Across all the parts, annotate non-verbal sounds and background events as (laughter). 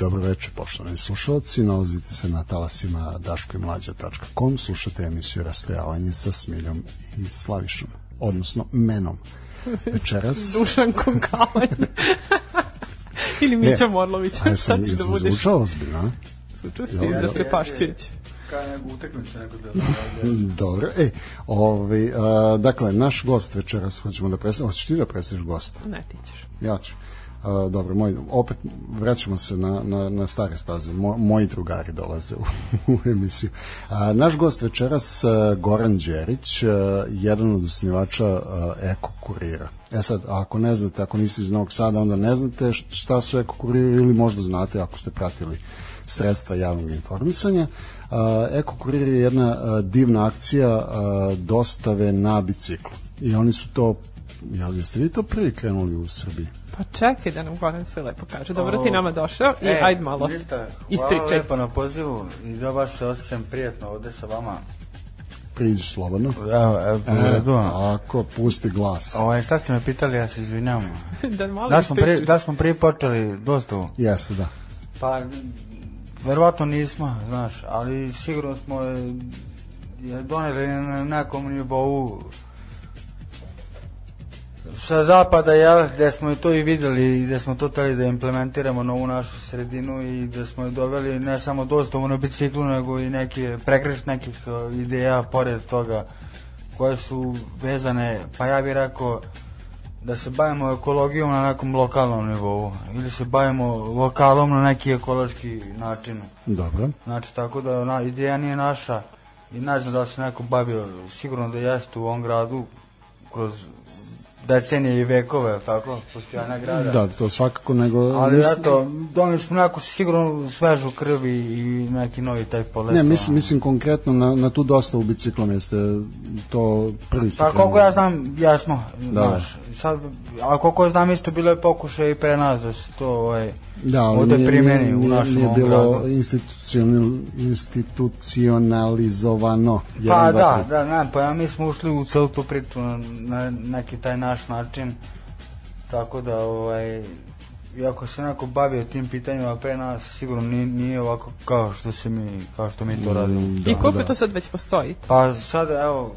Dobro večer, poštovani slušalci. Nalazite se na talasima daškoimlađa.com. Slušate emisiju Rastrojavanje sa Smiljom i Slavišom, odnosno menom. Večeras... (laughs) Dušan Kalan. (laughs) Ili Mićom e, Orlovićem. Ajde sam, da budeš... zvučao ozbiljno, Zvučao si ja, zaprepašćujući kao nego utakmica nego da Dobro. E, ovaj dakle naš gost večeras hoćemo da predstavimo. Hoćeš ti da predstaviš gosta? Ne, ti ćeš. Ja ću. Uh, dobro, moj, opet vraćamo se na, na, na stare staze. Mo, moji drugari dolaze u, (laughs) u emisiju. A, naš gost večeras, uh, Goran Đerić, uh, jedan od osnivača Eko Kurira. E sad, ako ne znate, ako niste iz Novog Sada, onda ne znate šta su Eko Kuriri ili možda znate ako ste pratili sredstva javnog informisanja. Uh, Eko Kurir je jedna uh, divna akcija uh, dostave na biciklu i oni su to jel jeste vi to prvi krenuli u Srbiji? Pa čekaj da nam Goran sve lepo kaže. Dobro o, ti nama došao i e, e, ajde malo Lita, hvala ispričaj. Hvala lepo na pozivu i da dobar se osjećam prijatno ovde sa vama. Priđi slobodno. Da, e, e Ako, pusti glas. Ovo, šta ste me pitali, ja se izvinjam. (laughs) da, da, smo pre, da smo prije počeli dostavu. Jeste, da. Pa, verovatno nismo, znaš, ali sigurno smo e, je doneli na nekom nivou sa zapada, ja, gde smo i to i videli i gde smo to tali da implementiramo novu našu sredinu i da smo je doveli ne samo dostavu na biciklu, nego i neke prekrešt nekih e, ideja pored toga koje su vezane, pa ja bih rekao da se bavimo ekologijom na nekom lokalnom nivou ili se bavimo lokalom na neki ekološki način. Dobro. Znači, tako da ona ideja nije naša i ne znam da se neko bavio, sigurno da jeste u ovom gradu kroz decenije da i vekove, tako, postojana grada. Da, to svakako, nego... Ali mislim, eto, doneli smo onako sigurno svežu krv i neki novi taj polet. Ne, mislim, mislim konkretno na, na tu dosta u biciklom jeste to prvi Pa koliko ja znam, jasno, da. znaš, sad, a koliko znam isto bilo je pokušaj i pre nas da se to, ovaj, da, ovde nije, primeni nije, u našem nije bilo institucional, institucionalizovano. Pa da, da, ne, pa ja mi smo ušli u celu tu priču na neki taj naš način, tako da ovaj, iako se neko bavio tim pitanjima pre nas, sigurno nije, nije ovako kao što se mi, kao što mi to mm, radimo. Mm, da, I koliko da. to sad već postoji? Pa sad, evo,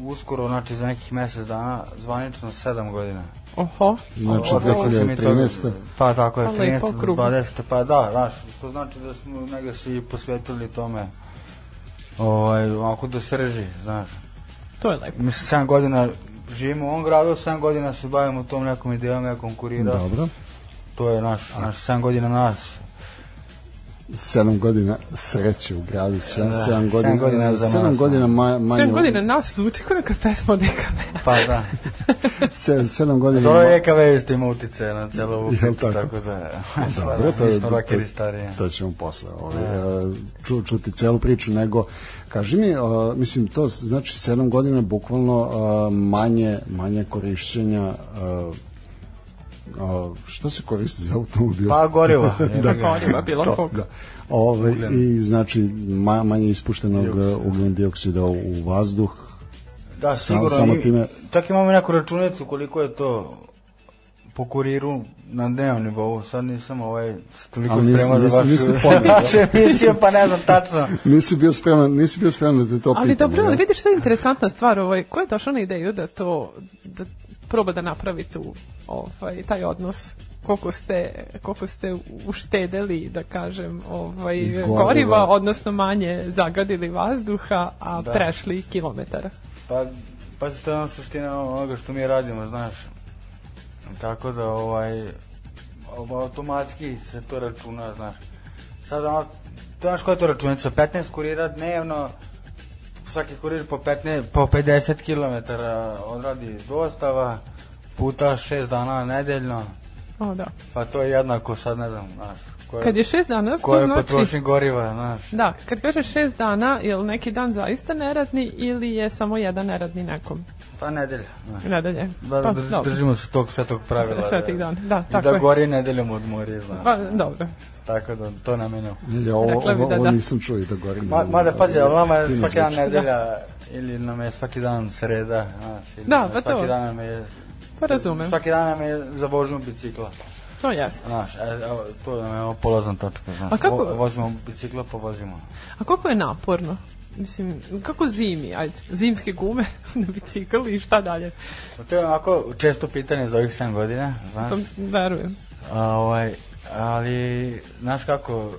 uskoro, znači za nekih mesec dana, zvanično 7 godina. Oho. Znači 2013. Pa tako je, 13. Pa, 20. Pa da, znaš, to znači da smo negde se i posvetili tome ovaj, onako da srži, znaš. To je lepo. Mislim, 7 godina živimo u ovom gradu, 7 godina se bavimo tom nekom idejom, ja kurira. Dobro. To je naš, naš 7 godina nas 7 godina sreće u gradu, 7, 7 da, godina, 7 godina, za 7 godina da. ma, manje... 7 godina nas zvuči kao neka pesma od EKV. Pa da. 7, (laughs) 7 godina... To je EKV isto ima utice na celu ovu pitu, tako? tako da... Pa (laughs) pa dobro, da, to, je, to, to, to ćemo posle ovaj, da. e, ču, čuti celu priču, nego kaži mi, uh, mislim, to znači 7 godina bukvalno uh, manje, manje korišćenja uh, a, šta se koristi za automobil? Pa gorivo, (laughs) pa, da, gorivo, pa, bilo to, kog. Da. Ove, da. I znači ma, manje ispuštenog ugljen dioksida u, u vazduh. Da, sigurno. Sam, samo time... Čak imamo neku računicu koliko je to po kuriru na dnevnom nivou. Sad nisam ovaj toliko nis, spreman nis, za vašu, nisi (laughs) vašu emisiju, pa ne znam tačno. (laughs) nisi bio spreman, nisi bio spreman da te to Ali pitam. Ali dobro, da vidiš što je interesantna stvar, ovaj ko je došao na ideju da to da proba da napravi tu ovaj, taj odnos koliko ste, koliko ste uštedeli, da kažem, ovaj, goriva, goriva, odnosno manje zagadili vazduha, a da. prešli kilometara. Pa, pa to je ono suština onoga što mi radimo, znaš. Tako da, ovaj, automatski se to računa, znaš. Sad, ono, to znaš koja je to računica? 15 kurira dnevno, svaki kurir po, 15, po 50 km odradi dostava, puta 6 dana nedeljno. O, da. Pa to je jednako sad, ne znam, znaš. Koje, kad je 6 dana, koje to znači... potrošim goriva, znaš. Da, kad kažeš 6 dana, je li neki dan zaista neradni ili je samo jedan neradni nekom? Pa nedelja. Znaš. Nedelje. Da, pa, držimo se tog svetog pravila. Svetih da, dana, da, da tako da je. Da gori nedeljom odmori, znaš. Pa, dobro tako da to na menu. Ja, ovo, dakle, ovo, da, ovo da. nisam čuo i da gorim. Ma, da pazi, ali vama je svaki dan nedelja ili nam je svaki dan sreda. Znaš, da, pa to. Svaki dan nam je... Pa razumem. Svaki dan nam je za vožnju bicikla. To jeste. Znaš, e, to nam je polazna točka. Znaš, A kako... Vozimo bicikla pa vozimo. A kako je naporno? mislim, kako zimi, ajde, zimske gume (laughs) na bicikl i šta dalje? To je onako često pitanje za ovih 7 godina, znaš? To pa, verujem. A, ovaj, ali, znaš kako,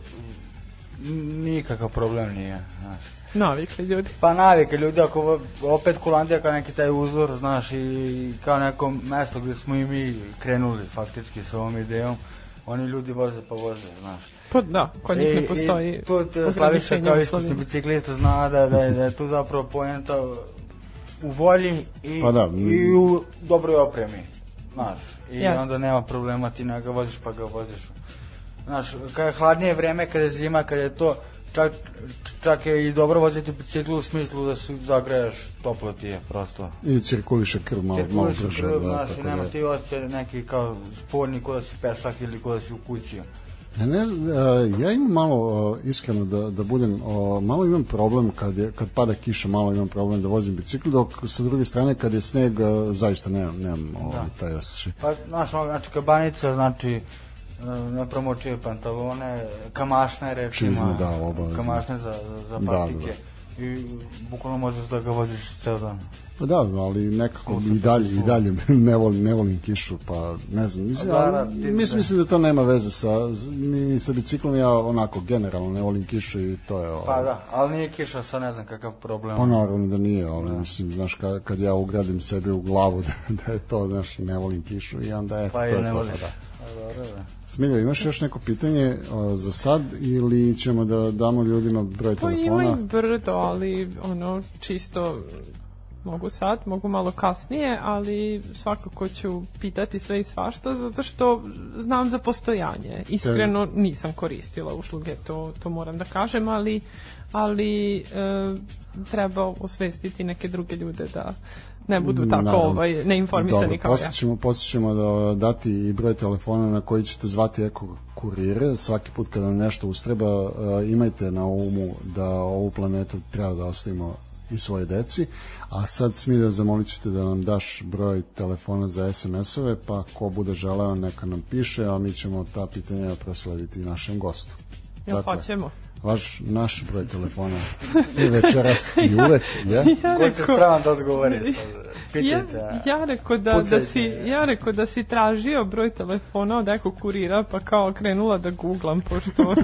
nikakav problem nije, znaš. Navike ljudi. Pa navike ljudi, ako opet Holandija kao neki taj uzor, znaš, i kao neko mesto gde smo i mi krenuli faktički sa ovom idejom, oni ljudi voze pa voze, znaš. Pa da, kod njih ne e, postoji I, tu Slaviša kao iskusni biciklista zna da, da, je, da je tu zapravo poenta u volji i, pa da. i u dobroj opremi. Znaš, i Jasne. onda nema problema, ti ne ga voziš pa ga voziš. Znaš, kada je hladnije vreme, kada je zima, kada je to, čak, čak je i dobro voziti bicikl u smislu da se zagreješ toplo ti je prosto. I cirkuliše krv malo, malo brže. Cirkuliše krv, da, znaš, da, i nema ti oće neki kao spoljni ko da si pešak ili ko da si u kući. Ja e, ne e, ja imam malo, e, iskreno da, da budem, malo imam problem kad, je, kad pada kiša, malo imam problem da vozim bicikl, dok sa druge strane kad je sneg, zaista nemam, nemam da. Ovaj, taj osećaj. Pa, naš znači, kabanica, znači, ne promočio pantalone, kamašne recimo, Čizme, da, obavezno. kamašne za, za da, patike. da, da i bukvalno možeš da ga voziš ceo dan. Pa da, ali nekako i dalje i dalje (laughs) ne volim ne volim kišu, pa ne znam, mislim, pa da, da, mislim, mislim da to nema veze sa ni sa biciklom, ja onako generalno ne volim kišu i to je Pa ovaj. da, ali nije kiša sa ne znam kakav problem. Pa naravno da nije, ali da. mislim, znaš kad, kad ja ugradim sebi u glavu (laughs) da, da je to, znaš, ne volim kišu i onda eto pa to je, to. Pa da. Smilja, imaš još neko pitanje o, za sad ili ćemo da damo ljudima broj telefona? Pa ima brdo, ali ono čisto mogu sad, mogu malo kasnije, ali svakako ću pitati sve i svašta zato što znam za postojanje. Iskreno nisam koristila usluge, to, to moram da kažem, ali, ali e, treba osvestiti neke druge ljude da, ne budu tako Naravno. ovaj, neinformisani Dobro, kao posle ćemo, ja. Posle ćemo da dati i broj telefona na koji ćete zvati ekog kurire. Svaki put kada nešto ustreba, uh, imajte na umu da ovu planetu treba da ostavimo i svoje deci. A sad, Smilja, zamolit ćete da nam daš broj telefona za SMS-ove, pa ko bude želeo neka nam piše, a mi ćemo ta pitanja proslediti našem gostu. Ja, hoćemo. Je vaš, naš broj telefona i večeras i uvek. Ja? ja Ko ste spravan da odgovori? ja, ja, reko da-, da, pucajte, da si, ja reko da si tražio broj telefona od nekog kurira, pa kao krenula da googlam, pošto (laughs)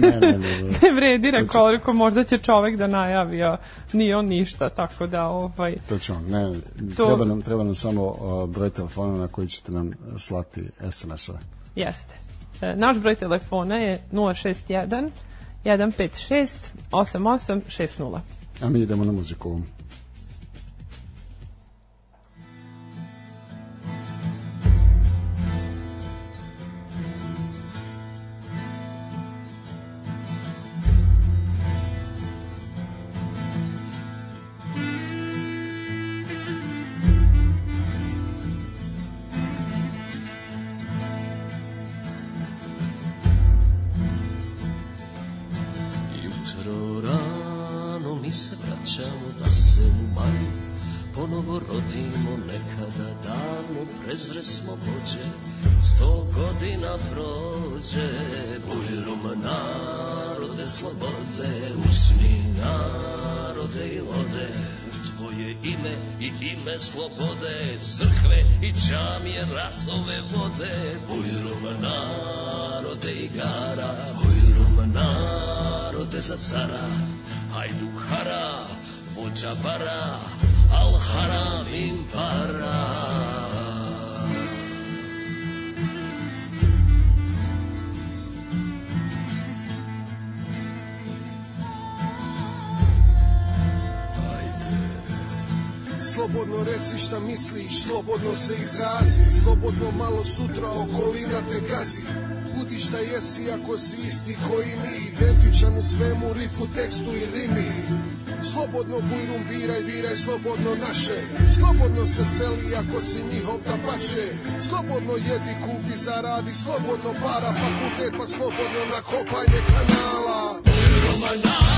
ne, ne, ne, ne. ne vredi, reko, reko, možda će čovek da najavi, a nije on ništa, tako da ovaj... Točno, ne, to... treba, nam, treba nam samo broj telefona na koji ćete nam slati SMS-a. Jeste. E, naš broj telefona je 061 156 88 60. A mi idemo na muziku. i ime slobode, crkve i džamije ratove vode. Bujrum narode igara, bujrum narode za cara, hajduk hara, vođa bara, al haram impara. Slobodno reci šta misliš, slobodno se izrazi Slobodno malo sutra okolina te gazi Budi šta jesi ako si isti koji mi Identičan u svemu, rifu, tekstu i rimi Slobodno bujrum biraj, biraj slobodno naše Slobodno se seli ako si njihov da pače Slobodno jedi, kupi, zaradi Slobodno para fakultet pa slobodno na kopanje kanala Romana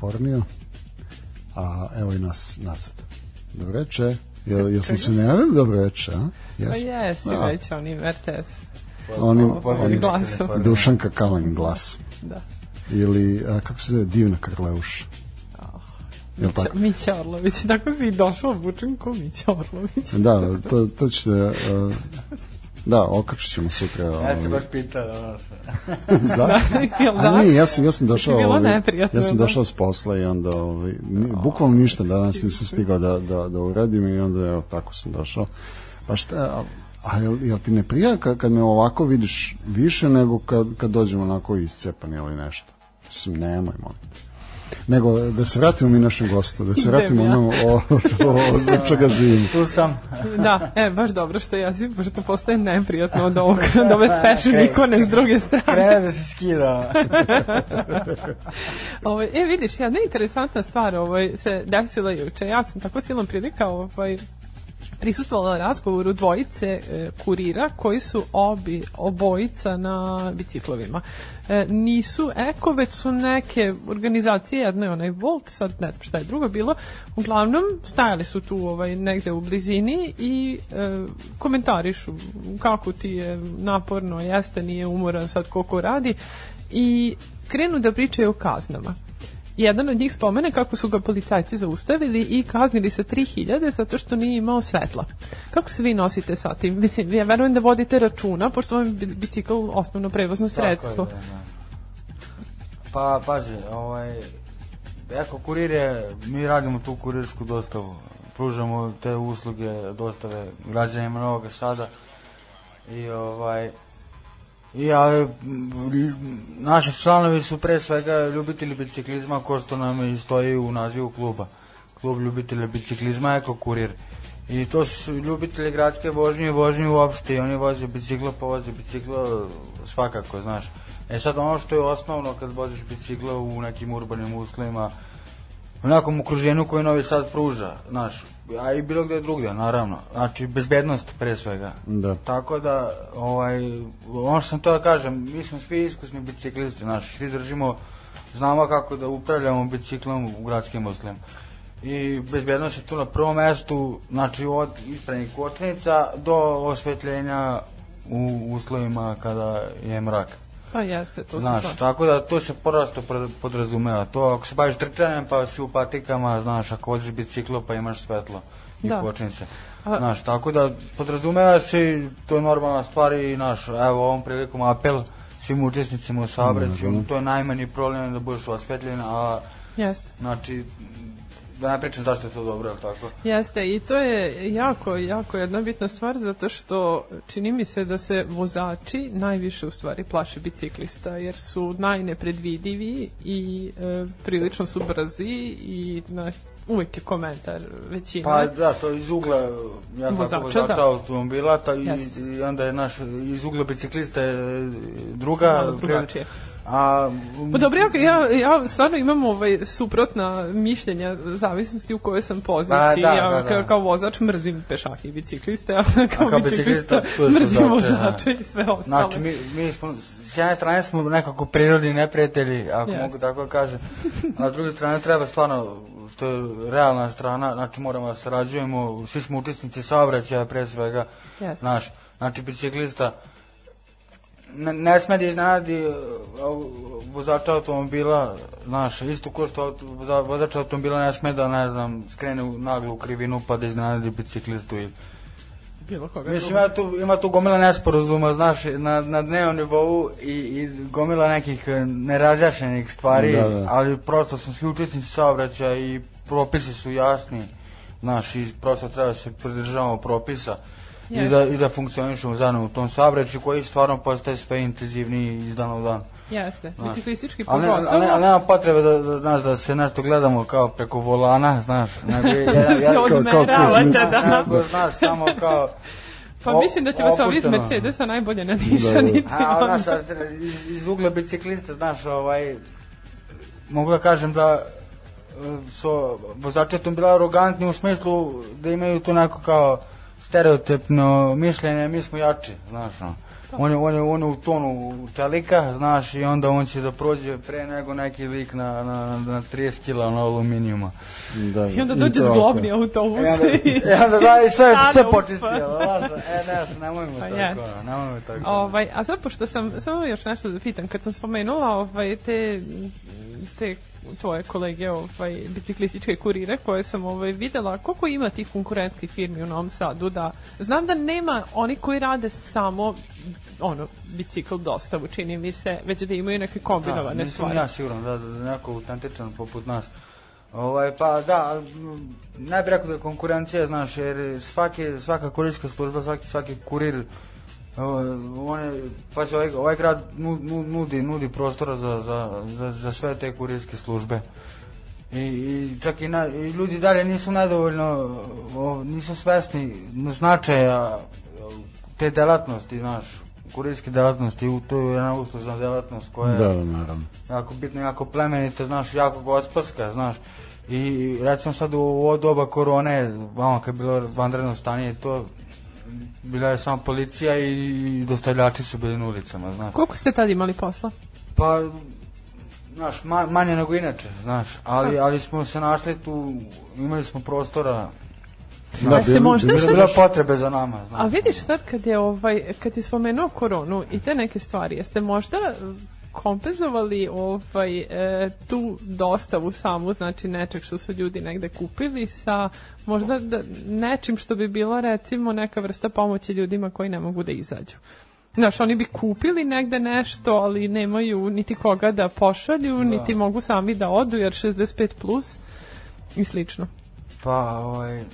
Kaliforniju. A evo i nas nasad. Dobro veče. Jel, jel smo se najavili dobro veče, a? Jes. Pa jes, da. već onim RTS. Onim, onim glasom. Dušanka Kalan glas. Da. Ili, a, kako se zove, Divna Karleuša. Oh, jel Mića, tako? Mića Orlović, tako si i došao obučen ko Mića Orlović. da, to, to ćete... Uh, Da, okačit ćemo sutra. Ja sam ovaj. baš pitao. Da, da (laughs) Zašto? Da, da, a nije, ja sam, ja sam znači, došao, ovaj, ja sam došao s posla i onda, ovaj, bukvalno ništa danas nisam stigao da, da, da uradim i onda evo tako sam došao. Pa šta, a jel, jel ti ne prija kad, kad me ovako vidiš više nego kad, kad dođemo onako iscepani ili nešto? Mislim, nemoj, molim nego da se vratimo mi našem gostu, da se vratimo ja. ono o, o, čega živimo. Tu sam. da, e, baš dobro što ja si, pošto postaje neprijatno od ovog, od ove fashion ikone s druge strane. Krene da se skida. ovo, ovaj, e, vidiš, jedna interesantna stvar ovo, ovaj, se desila juče. Ja sam tako silom prilika ovaj, prisustvovala razgovoru dvojice e, kurira koji su obi obojica na biciklovima. E, nisu eko, već su neke organizacije, jedna je onaj Volt, sad ne znam šta je drugo bilo, uglavnom stajali su tu ovaj, negde u blizini i e, komentarišu kako ti je naporno, jeste, nije umoran sad koliko radi i krenu da pričaju o kaznama. Jedan od njih spomene kako su ga policajci zaustavili i kaznili sa 3000 zato što nije imao svetla. Kako se vi nosite sa tim? Mislim, ja verujem da vodite računa, pošto vam je bicikl osnovno prevozno sredstvo. Tako je, da, da. Pa, paži, ovaj, Eko kurir je, mi radimo tu kurirsku dostavu, pružamo te usluge dostave građanima Novog Sada i ovaj, Ja, naši članovi su pre svega ljubitelji biciklizma, ko što nam i stoji u nazivu kluba. Klub ljubitelja biciklizma Eko Kurir. I to su ljubitelji gradske vožnje i vožnje uopšte i oni voze bicikla, pa voze bicikla svakako, znaš. E sad ono što je osnovno kad voziš bicikla u nekim urbanim uslovima, u nekom okruženju koje Novi Sad pruža, znaš, a i bilo gde drugde, naravno. Znači, bezbednost pre svega. Da. Tako da, ovaj, ono što sam to da kažem, mi smo svi iskusni biciklisti, znači, svi držimo, znamo kako da upravljamo biciklom u gradskim uslovima. I bezbednost je tu na prvom mestu, znači od ispravnih kočnica do osvetljenja u uslovima kada je mrak. Pa jeste, to znaš, se zna. Tako da to se porasto podrazumeva. To ako se baviš trčanjem pa si u patikama, znaš, ako voziš biciklo pa imaš svetlo i da. kočnice. A... Znaš, tako da podrazumeva se to je normalna stvar i naš, evo ovom prilikom apel svim učesnicima u saobraćaju, mm -hmm. to je najmanji problem da budeš osvetljen, a Jeste. Znači, da ne pričam zašto je to dobro, ali tako? Jeste, i to je jako, jako jedna bitna stvar, zato što čini mi se da se vozači najviše u stvari plaše biciklista, jer su najnepredvidivi i e, prilično su brzi i na, uvek je komentar većine. Pa da, to iz ugla ja vozača, vozača da. automobila, ta, i, i, onda je naš, iz ugla biciklista je druga, Malo drugačije. Pri A, pa dobro, ja, ja stvarno imam ovaj suprotna mišljenja zavisnosti u kojoj sam poziciji. Da, da, ja da, da. kao vozač mrzim pešake i bicikliste, a kao, a kao biciklista, biciklista mrzim da. vozače i sve ostalo. Znači, mi, mi smo, s jedne strane smo nekako prirodni neprijatelji, ako Jasne. mogu tako da kažem. Na druge strane treba stvarno, što je realna strana, znači moramo da sarađujemo, svi smo učesnici saobraćaja pre svega, Jasne. znaš, znači biciklista, ne, ne sme da iznenadi e, vozača automobila, znaš, isto ko što vozač automobila ne sme da, ne znam, skrene naglu u krivinu pa da iznenadi biciklistu i Bilo koga. Mislim, ima tu, ima tu gomila nesporazuma, znaš, na, na dnevnom nivou i, i gomila nekih e, nerazjašenih stvari, da, da. ali prosto su svi učesnici saobraćaja i propisi su jasni, znaš, i prosto treba da se pridržavamo propisa. Uh, yes. i, da, i da funkcionišemo zajedno u tom saobraćaju koji stvarno postaje sve intenzivniji iz dana u dan. Jeste, znaš. biciklistički pogotovo. Ali, ali, ali nema potrebe da, da, znaš, da se nešto gledamo kao preko volana, znaš. Nego, (laughs) jedan, ja, da kao, kao kurs, da, da. Nego, znaš, samo kao... Pa o, mislim da će vas ovi iz Mercedesa najbolje nadišani. Da, da. A, znaš, iz, iz ugla biciklista, znaš, ovaj, mogu da kažem da su e, so, vozači automobila arogantni u smislu da imaju tu neko kao stereotipno mišljenje, mi smo jači, znaš, no. Da. On je, on je, on je u tonu čelika, znaš, i onda on će da prođe pre nego neki lik na, na, na 30 kila na aluminijuma. Da, I onda dođe zglobni autobus. I e, onda, i e, onda da, i sve, (laughs) sve počistio. e, znaš, nemojmo pa tako, yes. nemojmo tako. Ovaj, a sad, pošto sam, samo još nešto da pitam, kad sam spomenula ovaj, te, te tvoje kolege ovaj, biciklističke kurire koje sam ovaj, videla, koliko ima tih konkurentskih firmi u Novom Sadu da znam da nema oni koji rade samo ono, bicikl dostavu čini mi se, već da imaju neke kombinovane da, stvari. Ja sigurno, da, da, da neko autentičan poput nas. Ovaj, pa da, najbolje rekao da je konkurencija, znaš, jer svake, svaka kurirska služba, svaki, svaki kurir Uh, one, pa će ovaj, ovaj grad nudi, nudi prostora za, za, za, za sve te kurirske službe. I, i čak i, na, i ljudi dalje nisu nedovoljno, o, nisu svesni značaja te delatnosti, znaš, kurirske delatnosti, u to je jedna uslužna delatnost koja je da, naravno. jako bitna, jako plemenita, znaš, jako gospodska, znaš. I recimo sad u ovo doba korone, vama kad je bilo vanredno stanje, to bila je samo policija i dostavljači su bili na ulicama, znaš. Koliko ste tad imali posla? Pa, znaš, ma, manje nego inače, znaš, ali, da. ali smo se našli tu, imali smo prostora, Da, da, ste možda bilo, sad... bilo potrebe za nama. Znači. A vidiš sad kad je ovaj kad je spomenuo koronu i te neke stvari, jeste možda kompenzovali ovaj, e, tu dostavu samu, znači nečeg što su ljudi negde kupili sa možda da, nečim što bi bilo recimo neka vrsta pomoći ljudima koji ne mogu da izađu. Znaš, oni bi kupili negde nešto, ali nemaju niti koga da pošalju, da. niti mogu sami da odu, jer 65 plus i slično. Pa, ovaj,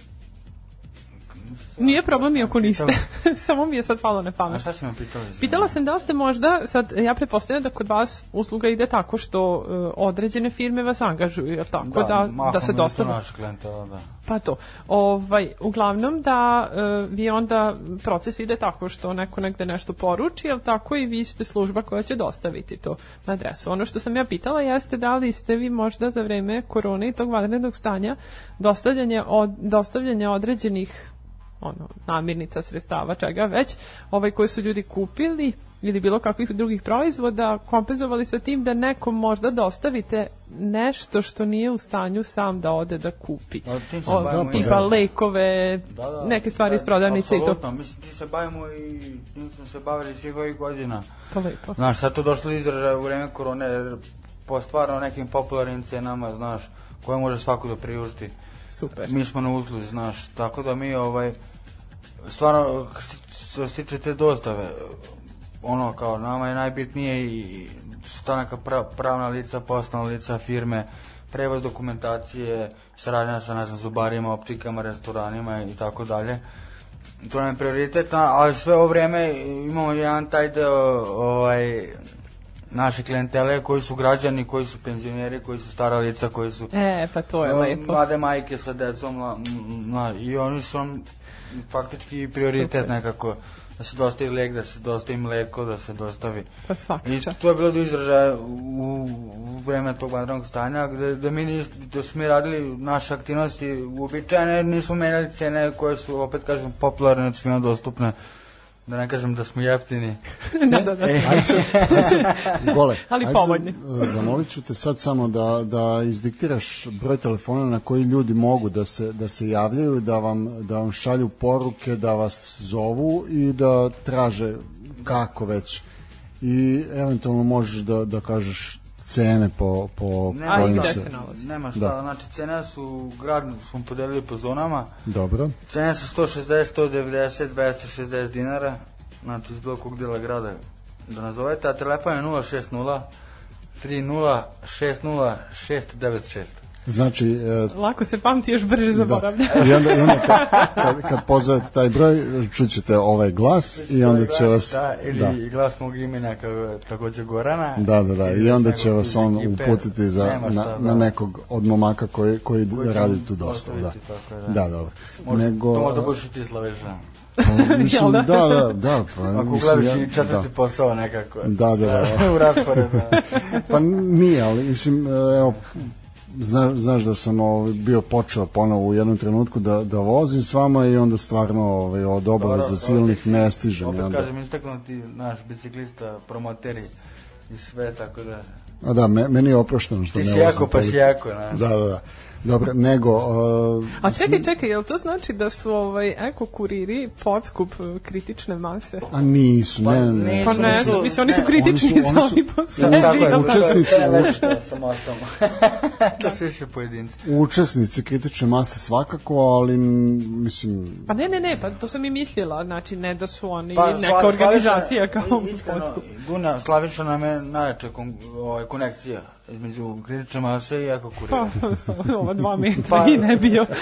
Nije problem iako niste. (laughs) Samo mi je sad palo na pamet. A šta si me pitala? Pitala sam da ste možda, sad ja prepostavljam da kod vas usluga ide tako što uh, određene firme vas angažuju, jel tako? Da, da, da se dostavlja. Da, da. Pa to. Ovaj, uglavnom da uh, vi onda proces ide tako što neko negde nešto poruči, jel tako? I vi ste služba koja će dostaviti to na adresu. Ono što sam ja pitala jeste da li ste vi možda za vreme korone i tog vanrednog stanja dostavljanje, od, dostavljanje određenih ono, namirnica, sredstava, čega već, ovaj, koje su ljudi kupili ili bilo kakvih drugih proizvoda, kompenzovali sa tim da nekom možda dostavite nešto što nije u stanju sam da ode da kupi. O, o tipa lekove, da, da, neke stvari da, iz prodavnice i to. Absolutno, mislim ti se bavimo i tim smo se bavili svih ovih godina. Pa lepo. Znaš, sad to došlo izražaja u vreme korone, po stvarno nekim popularnim cenama, znaš, koje može svako da priušti. Super. Mi smo na usluzi, znaš, tako da mi ovaj stvarno, što se tiče te dostave, ono kao nama je najbitnije i stanaka neka pravna lica, poslovna lica, firme, prevoz dokumentacije, saradnja sa ne znam, zubarima, optikama, restoranima i tako dalje. To nam je prioritet, ali sve ovo vreme imamo jedan taj deo ovaj, naše klijentele koji su građani, koji su penzioneri, koji su stara lica, koji su e, pa to je lepo. mlade majke sa decom mla, mla, i oni su faktički prioritet Super. nekako da se dostavi lek, da se dostavi mleko, da se dostavi... Pa svaki čas. I to je bilo do izražaja u, u vreme tog vanrednog stanja, gde, da, mi nis, da smo mi radili naše aktivnosti uobičajene, nismo menjali cene koje su, opet kažem, popularne, svima dostupne. Uh, da ne kažem da smo jeftini. (laughs) da, da, da. E, (laughs) ajde, sad, ajde, gole, (laughs) Ali ajde pomoćni. Sad, zamolit ću te sad samo da, da izdiktiraš broj telefona na koji ljudi mogu da se, da se javljaju, da vam, da vam šalju poruke, da vas zovu i da traže kako već i eventualno možeš da, da kažeš cene po po nema, kojim da se nema šta, da. znači cene su grad smo podelili po zonama. Dobro. Cene su 160, 190, 260 dinara. Znači iz bilo kog dela grada da nazovete, a telefon je 060 30 60 696. Znači, e, Lako se pamti, još brže da. zaboravlja. Da. I onda, i onda kad, kad, kad pozovete taj broj, čućete ovaj glas i onda će vas... Da, ili da. glas mog imena, kao, takođe Gorana. Da, da, da, i onda će vas on uputiti za, na, na da. nekog od momaka koji, koji, radi tu dosta. Da. da. da. dobro. Nego, to možda budeš ti slavežan. Pa, (laughs) mislim, da, da, da. Pa, Ako mislim, ja, četvrti da. posao nekako. Da, da, da. (laughs) U rasporedu. pa nije, ali mislim, e, evo, zna, znaš da sam ovaj, bio počeo ponovo u jednom trenutku da, da vozim s vama i onda stvarno ovaj, od obave za silnih ne stižem. Opet onda. kažem, istaknuti naš biciklista, promoteri i sve, tako da... A da, me, meni je oprošteno što Ti ne vozim. Ti si jako, pa si jako, znaš. Da, da, da. Dobro, nego... Uh, A čekaj, čekaj, jel to znači da su ovaj, eko kuriri podskup uh, kritične mase? A nisu, pa ne, ne. ne. Pa ne, su, mislim, oni su kritični za su, oni su, Tako je, učesnici... Samo, samo. (laughs) to su više pojedinci. Učesnici kritične mase svakako, ali, mislim... Pa ne, ne, ne, pa to sam i mislila, znači, ne da su oni pa, neka slaviša, organizacija kao podskup. Guna, Slaviša nam je najjača kon, ovaj, konekcija između Kredića Maša i Eko Kurira. Pa, (laughs) ova dva metra pa, i ne bio. (laughs)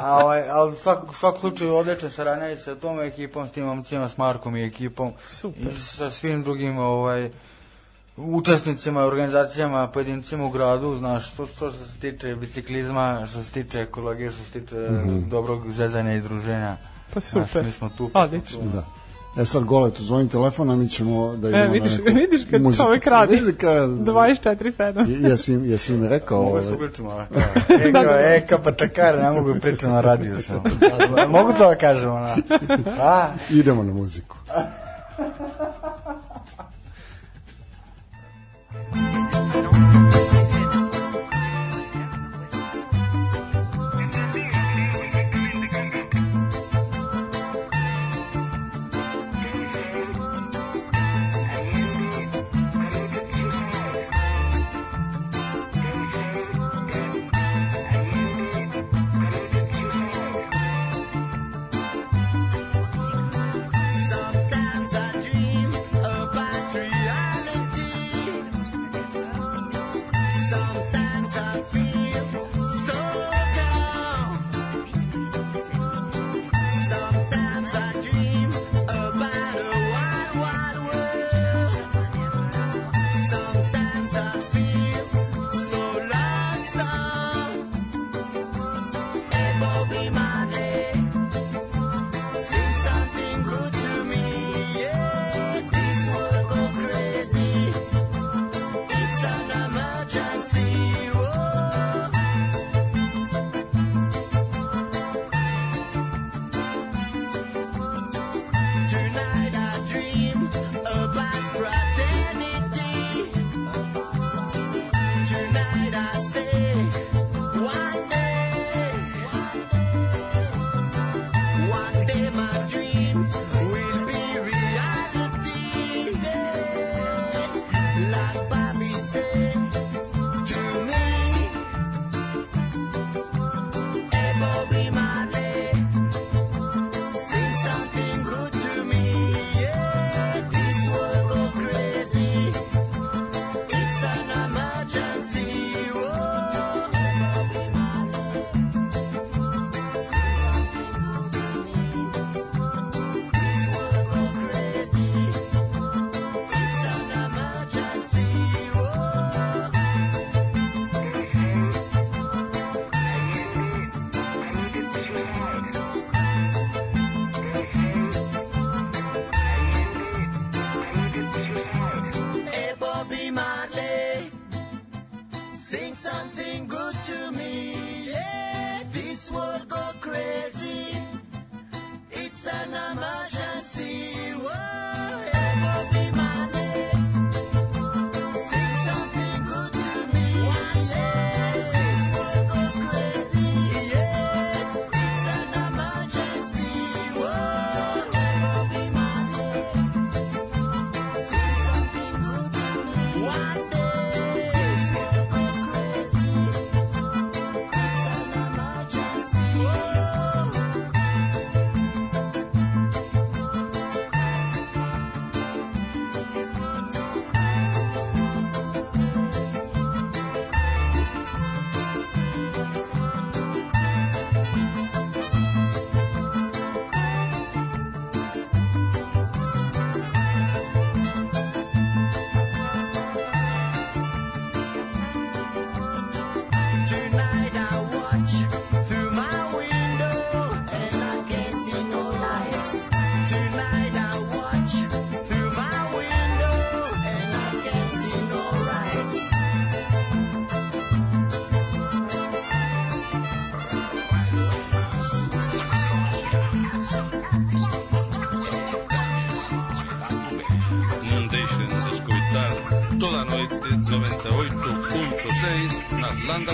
a, ovaj, a u svak, svak slučaju odlična saradnja sa tom ekipom, s tim momcima, s Markom i ekipom. Super. I sa svim drugim ovaj, učesnicima, organizacijama, pojedincima u gradu, znaš, što, što se tiče biciklizma, što se tiče ekologije, što se tiče mm -hmm. dobrog zezanja i druženja. Pa super. Znaš, mi smo tu. Pa, Odlično. Da. E sad gole tu zvoni telefon, a mi ćemo da e, idemo e, vidiš, na Vidiš kad muziku. čovek radi, 24-7. Jesi, jesi mi rekao... Mogu ovaj- se uključimo ovako. (laughs) E, da, da, da. e kao patakar, ne mogu da pričati na radiju sam. Da, da, mogu to da kažem, ona. (laughs) A? Idemo na muziku. (laughs)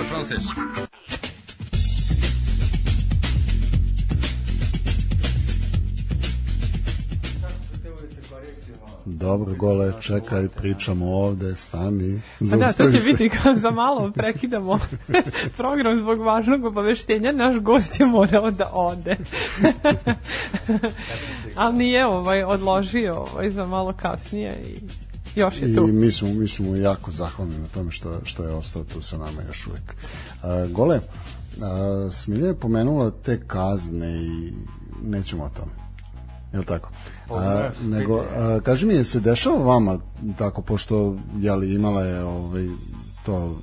parle français. Dobro, gole, čekaj, pričamo ovde, stani. Pa da, to će se. biti kao za malo prekidamo (laughs) program zbog važnog obaveštenja, naš gost je morao da ode. Ali nije ovaj, odložio ovaj, za malo kasnije i još je tu. I mi smo, mi smo jako zahvalni na tome što, što je ostao tu sa nama još uvek. Uh, gole, uh, Smilja je pomenula te kazne i nećemo o tome. Je li tako? Pa, a, nego, a, kaži mi, se dešava vama tako, pošto jeli, imala je ovaj, to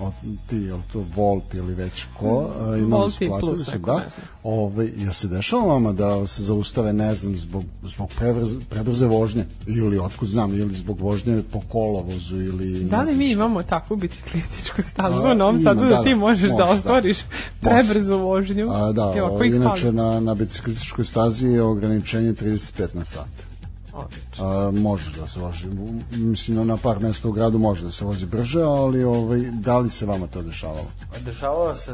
od, ti, od to Volt ili već ko, mhm. a, imali Volt su platili su, da, ovaj, ja se dešava vama da se zaustave, ne znam, zbog, zbog prebrze, prebrze vožnje, ili otkud znam, ili zbog vožnje po kolovozu, ili... Da li mi šta. imamo takvu biciklističku stazu u Novom Sadu da, da ti možeš može, da ostvariš da. prebrzu vožnju? A, da, inače na, na biciklističkoj stazi je ograničenje 35 na sat. A, može da se vozi, mislim na par mesta u gradu može da se vozi brže, ali ovaj, da li se vama to dešavalo? Pa dešavalo se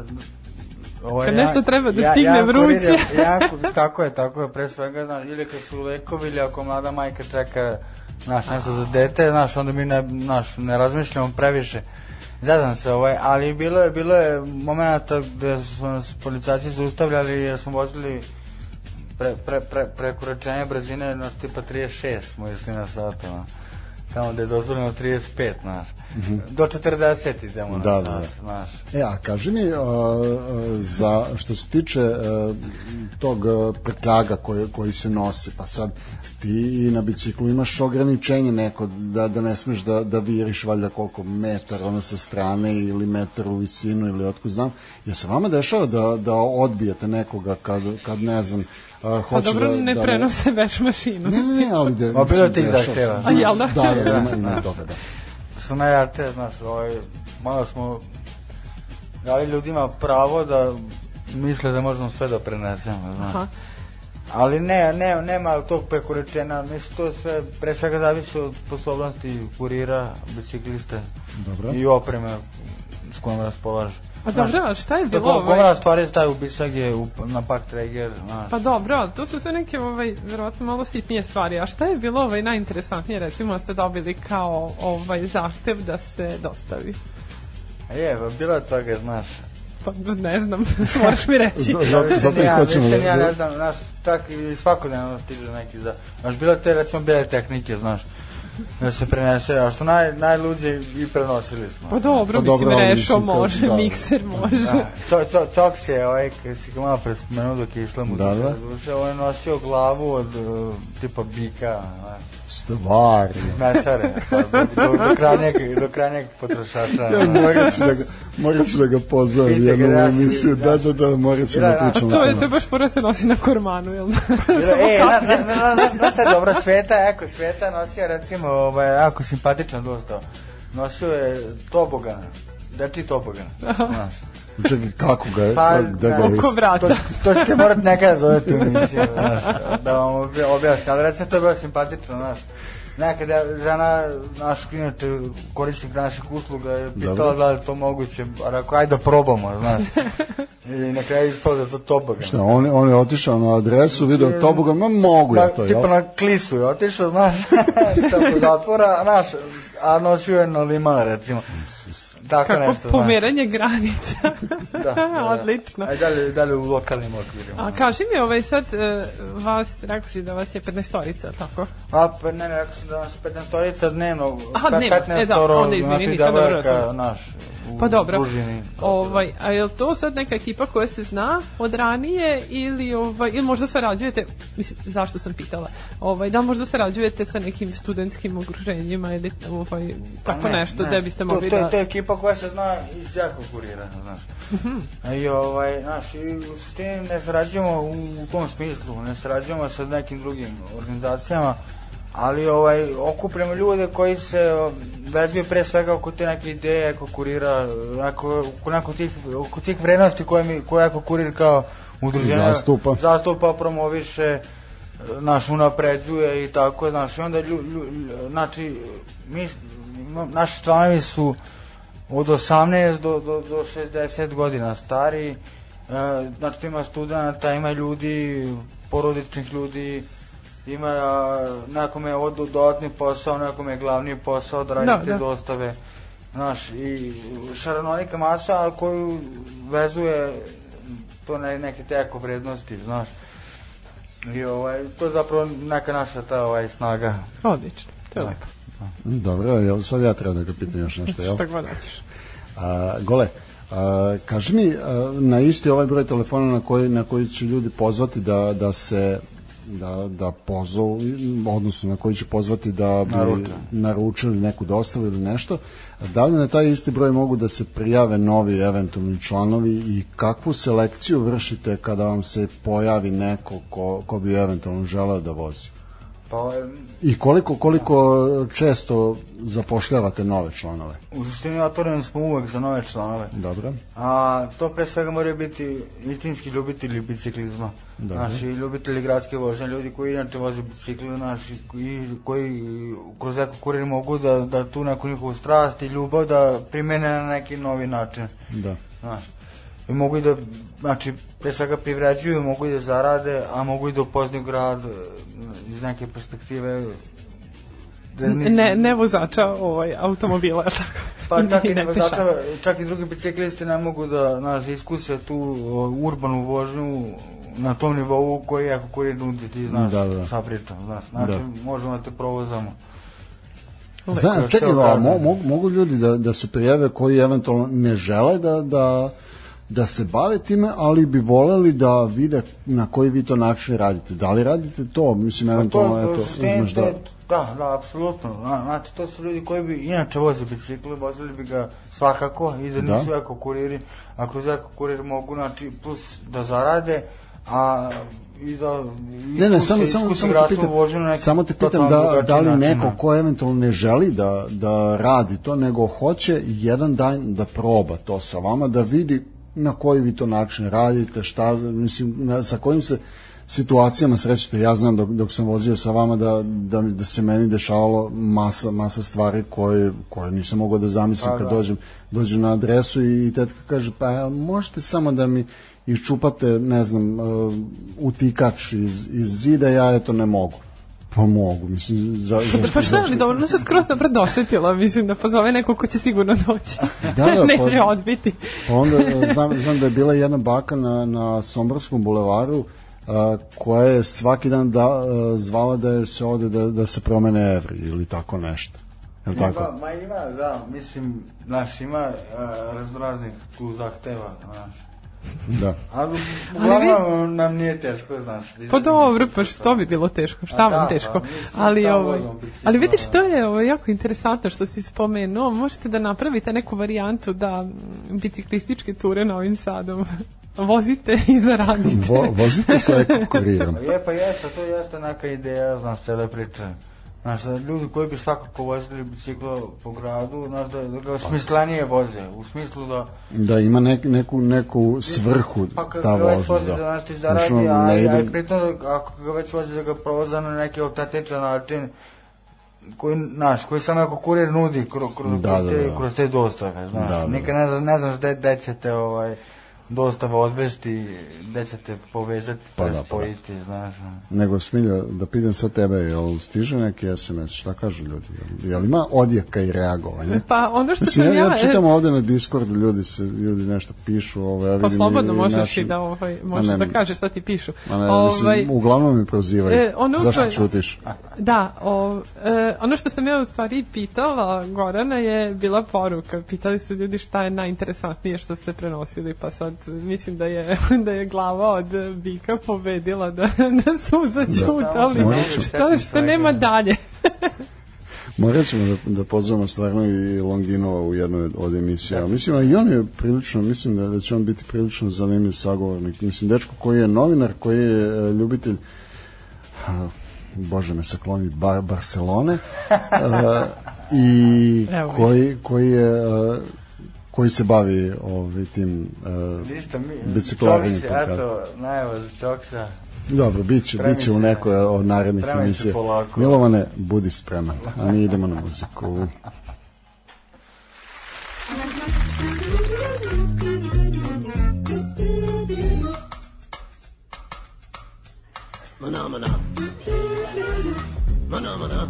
Ovo, ovaj, kad nešto treba da ja, stigne ja, vruće. jako, tako je, tako je, pre svega, znaš, ili kad su lekovi, ili ako mlada majka čeka znaš, nešto za dete, znaš, onda mi ne, znaš, ne razmišljamo previše. Zadam se, ovaj, ali bilo je, bilo je momenta gde su nas policajci zaustavljali jer smo vozili pre, pre, pre, prekoračenje brzine je tipa 36 smo išli na satima tamo da je dozvoljeno 35, znaš. Mm -hmm. Do 40 idemo da, na da, sat, da. E, a kaži mi, uh, za, što se tiče uh, tog e, prtljaga koji, koji se nosi, pa sad ti i na biciklu imaš ograničenje neko da, da ne smeš da, da viriš valjda koliko metar ono sa strane ili metar u visinu ili otko znam. Ja se vama dešava da, da odbijete nekoga kad, kad ne znam Uh, hoće pa dobro, da, ne da, prenose veš mašinu. Ne, ne, ali da... Obilo ti zahteva. A jel da? Da, da, da, ima toga, da. Sa (laughs) najjarte, znaš, ovaj, malo smo dali ljudima pravo da misle da možemo sve da prenesemo, znaš. Aha. Ali ne, ne, nema tog prekorečena, mislim to sve pre svega zavisi od sposobnosti kurira, biciklista Dobro. i opreme s kojom raspolaže. Pa a dobro, ali šta je bilo? Tako, ovaj... Komora stvari staje u bisage, u, na pak treger. Znači. Pa dobro, to su sve neke, ovaj, verovatno, malo sitnije stvari. A šta je bilo ovaj, najinteresantnije? Recimo, da ste dobili kao ovaj, zahtev da se dostavi. E, pa je, bila toga, znaš, Pa ne znam, (laughs) moraš mi reći. Zato, zato hoćemo. Mislim, da- ja ne da- znam, znaš, čak i svakodnevno stižu neki za... Znaš, bila te, recimo, bele tehnike, znaš, da se prenese, a što naj, najluđe i prenosili smo. Pa dobro, pa mislim, dobro, rešo može, da. mikser može. Da. To, to, čak se, ovaj, si ga malo prespomenuo dok je išla muzika, da, da. on je nosio glavu od eh, tipa bika, znaš stvarno. Nasare, do, do, krajnjeg, do krajnjeg potrošača. Ja, morat ću da ga, morat ću da ga pozovem jednu da emisiju, da, da, da, morat ću da, da, da. pričam. To je, to baš mora se nosi na kormanu, jel? (laughs) e, na, na, na, na, šta je dobro, Sveta, eko, Sveta nosio, recimo, ovaj, jako simpatičan dosta, nosio je tobogana, deči tobogana, znaš. Čekaj, kako ga? Pa, da, da, oko vrata. To, to ćete morati nekada zovete u emisiju, znaš, da, da vam objasnim. Ali recimo, to je bilo simpatično, znaš. Nekada žena, naš klinač, korisnik naših usluga, je pitala da li to moguće, a rekao, ajde da probamo, znaš. I na kraju ispalo da je to tobogan. Šta, on, je, on je otišao na adresu, video tobogan, ma mogu da, ja to, Tipa jel? na klisu je otišao, znaš, (laughs) tako zatvora, da znaš, a nosio je na liman, recimo. Tako Kako nešto pomeranje znači. granica. (laughs) Da, da, da, Odlično. Ajde dalje, dalje u lokalnim okvirima. A kaži mi, ovaj sad e, vas, rekao si da vas je 15-torica, tako? A, pa ne, ne, rekao sam da vas je 15-torica dnevno. Aha, dnevno, e da, onda izvini, nisam dobro razumio. Naš, pa dobro. Družini. Ovaj, a je li to sad neka ekipa koja se zna od ranije ili, ovaj, ili možda sarađujete, mislim, zašto sam pitala, ovaj, da možda sarađujete sa nekim studentskim okruženjima ili ovaj, pa tako ne, nešto ne. da biste mogli to, to, da... To je ekipa koja se zna iz jako kurira, znaš. Mhm. I ovaj, znaš, i u suštini ne sarađujemo u, u tom smislu, ne srađujemo sa nekim drugim organizacijama, ali ovaj, okupljamo ljude koji se um, vezuju pre svega oko te neke ideje, oko kurira, oko, oko, oko, tih, oko tih vrednosti koje, mi, koje ako kurir kao udruženja zastupa, zastupa promoviše, naš unapređuje i tako, znaš, i onda lju, lju, znači, mi, naši članovi su od 18 do, do, do 60 godina stari, e, znači ima studenta, ima ljudi, porodičnih ljudi, ima nekome odu dodatni posao, nekome glavni posao da radite da, da. dostave. Znaš, i šaranolika masa, ali koju vezuje to ne, neke te vrednosti, znaš. I ovaj, to je zapravo neka naša ta ovaj, snaga. Odlično, to je lepo. Dobro, sad ja treba da ga pitam još nešto. Jel? (laughs) Šta god hoćeš. A, gole, a, kaži mi a, na isti ovaj broj telefona na koji, na koji će ljudi pozvati da, da se da, da pozovu, odnosno na koji će pozvati da bi Naručili. naručili neku dostavu ili nešto. Da li na taj isti broj mogu da se prijave novi eventualni članovi i kakvu selekciju vršite kada vam se pojavi neko ko, ko bi eventualno želeo da vozi? Pa, I koliko koliko često zapošljavate nove članove? U suštini otvoreni smo uvek za nove članove. Dobro. A, to pre svega moraju biti istinski ljubitelji biciklizma. Dobro. Naši ljubitelji gradske vožnje, ljudi koji inače voze bicikle, naši koji, koji kroz eko kurir mogu da, da tu neku njihovu strast i ljubav da primene na neki novi način. Da. Znaš i mogu i da, znači, pre svega privređuju, mogu i da zarade, a mogu i da upoznaju grad e, iz neke perspektive da ni... ne, ne vozača ovaj, automobila, (laughs) tako? Pa čak i vozača, čak i drugi biciklisti ne mogu da znaš, da iskuse tu urbanu vožnju na tom nivou koji ako koji nudi ti znaš da, da. sa pričom, znaš, znači da. možemo da te provozamo. Znam, čekaj, mo, mogu ljudi da, da se prijave koji eventualno ne žele da, da da se bave time, ali bi voleli da vide na koji vi to način radite. Da li radite to? Mislim, pa to, eto, uzmeš da... Da, da, apsolutno. Znate, to su ljudi koji bi inače voze bicikle, vozili bi ga svakako i da nisu da. kuriri, a kroz eko kurir mogu, znači, plus da zarade, a i da i ne, ne, samo, samo, samo te pitam, samo te pitam da, da li načina. neko ko eventualno ne želi da, da radi to, nego hoće jedan dan da proba to sa vama, da vidi na koji vi to način radite, šta, mislim, na, sa kojim se situacijama srećete. Ja znam dok, dok sam vozio sa vama da, da, da se meni dešavalo masa, masa stvari koje, koje nisam mogao da zamislim A, pa kad da. dođem, dođem na adresu i, i tetka kaže pa možete samo da mi iščupate, ne znam, uh, utikač iz, iz zida, ja to ne mogu Pa mogu, mislim, za, za što, pa šta, ali dobro, se skroz dobro dosetila, mislim, da pozove neko ko će sigurno doći. da, da, (laughs) Neće pa, odbiti. pa onda, znam, znam da je bila jedna baka na, na Somborskom bulevaru, a, koja je svaki dan da, a, zvala da je se ode da, da se promene evri ili tako nešto. Je li tako? Ma, ma ima, da, mislim, naš ima a, raznih tu zahteva, znaš. Da. Ali uglavnom vi... nam nije teško, znaš. Da pa dobro, pa što bi bilo teško? Šta vam da, pa, teško? Pa, ali, ovo, ovaj- ali vidiš, da. to je ovo, jako interesantno što si spomenuo. Možete da napravite neku varijantu da biciklističke ture na ovim sadom (laughs) vozite i zaradite. Vo, vozite sa (laughs) ekokurirom. Da. je, pa jeste, to jeste neka ideja, znaš, cele priče. Znaš, ljudi koji bi svakako vozili biciklo po gradu, znaš, da, da ga smislenije voze, u smislu da... Da ima nek, neku, neku svrhu pa, ta vožnja, da. da znaš, ti zaradi, a, ne ide... a, pritom, da ako ga već vozi da ga provoza na neki autentičan način, koji, znaš, koji samo ako kurir nudi kroz, kroz, da, da, kroz, te, da, da. kroz te dostave, znaš, da, da, da. nikad ne, znam, ne znaš gde, gde će ovaj, dostava odvesti, gde ćete povezati, pa, pa da, pa da. spojiti, pa. znaš. Nego Smilja, da pitam sa tebe, jel stiže neki SMS, šta kažu ljudi? Je jel ima odjeka i reagovanja? Pa ono što Mislim, sam ja... Ja, ja e- čitam ovde na Discordu, ljudi, se, ljudi nešto pišu. Ovaj, ja pa slobodno i, možeš naši, i da, ovaj, možeš ne, da kažeš šta ti pišu. Ne, ovaj, mislim, uglavnom me prozivaju. E, ono Zašto što, čutiš? (laughs) Da, o, e, ono što sam ja u stvari pitala Gorana je bila poruka. Pitali su ljudi šta je najinteresantnije što ste prenosili, pa sad mislim da je, (laughs) da je glava od bika pobedila da, (laughs) da su začutali, da, što, što nema dalje. (laughs) Morat ćemo da, da pozovemo stvarno i Longinova u jednoj od emisija. Da. Mislim, a i on je prilično, mislim da, da će on biti prilično zanimljiv sagovornik. Mislim, dečko koji je novinar, koji je e, ljubitelj Bože me sakloni Bar Barcelone uh, i koji, koji je uh, koji se bavi ovaj, tim uh, Ništa, mi, biciklarima. eto, najvo za Čoksa. Dobro, bit će, bit će u nekoj od narednih emisija. Milovane, budi spreman, a mi idemo na muziku. Mana, mana. Mana, mana.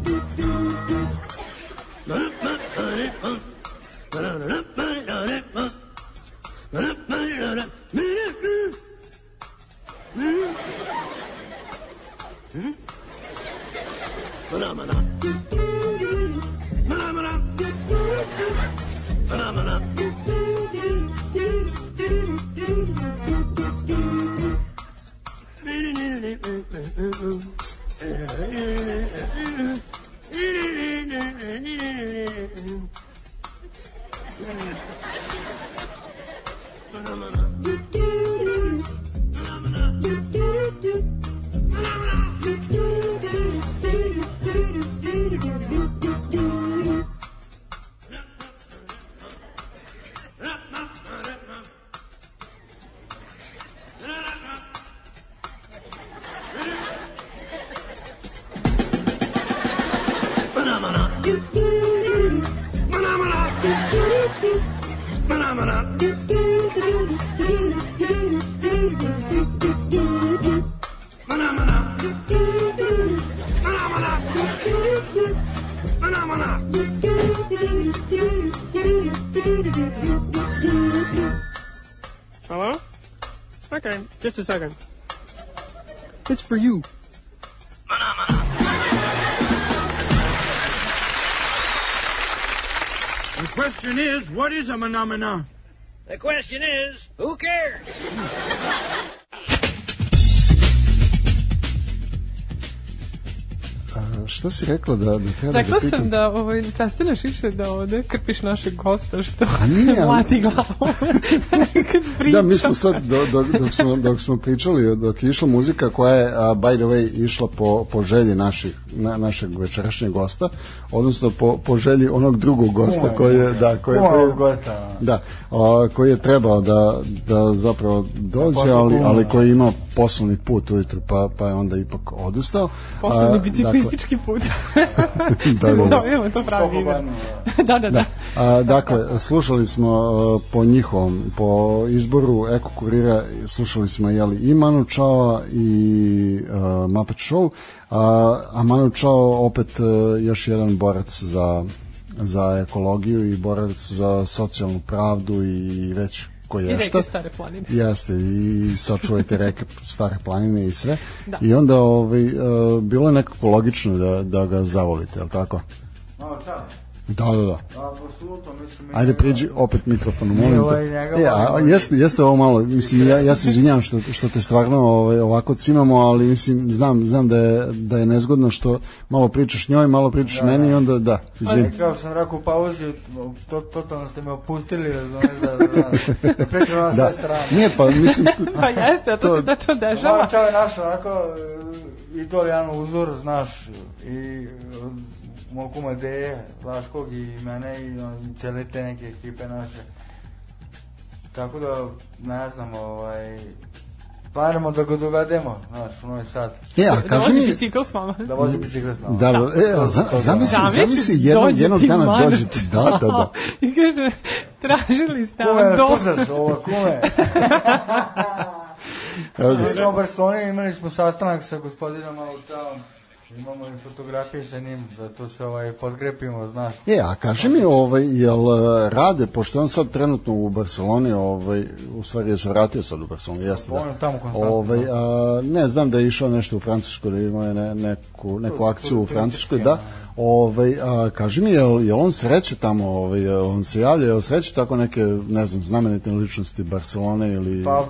Just a second. It's for you. The question is, what is a manamana? The question is, who cares? šta si rekla da, da treba da Rekla da pitam? sam da ovaj, prestaneš da više da ovde krpiš našeg gosta što A nije, mlati glavu (laughs) Da, mi smo sad, do, do, dok, smo, dok smo pričali, dok je išla muzika koja je, a, by the way, išla po, po želji naših, na, našeg večerašnjeg gosta, odnosno po, po želji onog drugog gosta Moj, koji je, da, koji je, koji gosta. Da, a, koji je trebao da, da zapravo dođe, da ali, ali koji ima poslovni put ujutru, pa, pa je onda ipak odustao. Poslovni dakle, biciklistički put. (laughs) da, da, da. da to pravi ime. (laughs) Da, da, da, da. A, dakle, slušali smo e, po njihovom, po izboru Eko Kurira, slušali smo jeli, i Manu Čao i uh, Muppet Show, a, a Manu Čao opet e, još jedan borac za za ekologiju i borac za socijalnu pravdu i već koja šta. I reke stare planine. (laughs) Jeste, i sačuvajte reke stare planine i sve. Da. I onda ovaj, e, bilo je nekako logično da, da ga zavolite, je li tako? Malo čao. Da, da, da. mislim... Ajde, priđi opet mikrofonu, molim te. Ja, ovaj e, jeste, jeste ovo malo, mislim, ja, ja se izvinjam što, što te stvarno ovaj, ovako cimamo, ali mislim, znam, znam da je, da je nezgodno što malo pričaš njoj, malo pričaš da, meni da. i onda da, pa, izvin. Ajde, kao sam rekao u pauzi, to, totalno ste me opustili, razumiješ, da, da, da, da pričam na da. sve strane. Nije, pa mislim... (laughs) pa jeste, a to, to se tačno dešava. Malo čao je naš, onako, e, idol, jedan uzor, znaš, i Moku Madeje, Vlaškog i mene i, i cele te neke ekipe naše. Tako da, ne znam, ovaj, planiramo da ga dovedemo, znaš, u Novi Sad. E, a da kaži mi... Da vozi bicikl s mama. Da vozi bicikl s mama. Da, e, da. zamisli, zamisli jednog, jednog dana dođe ti, da, da, da. (laughs) I kaže, tražili ste, ali do... slušaš ovo, kume. Evo ga. Idemo u Barceloni, imali smo sastanak sa gospodinom Autavom. Imamo i fotografije sa njim, da tu se ovaj, podgrepimo, znaš. E, a kaži mi, ovaj, jel eh, rade, pošto on sad trenutno u Barceloni, ovaj, u stvari je se vratio sad u Barceloni, jeste da. On je tamo konstantno. Ovaj, a, da. eh, ne, znam da je išao nešto u Francusku, da imao je ne, neku, neku akciju u Francuskoj, da. da. Ovaj, a, eh, kaži mi, jel, jel on sreće tamo, ovaj, on se javlja, jel sreće tako neke, ne znam, znamenite ličnosti Barcelone ili... Pa,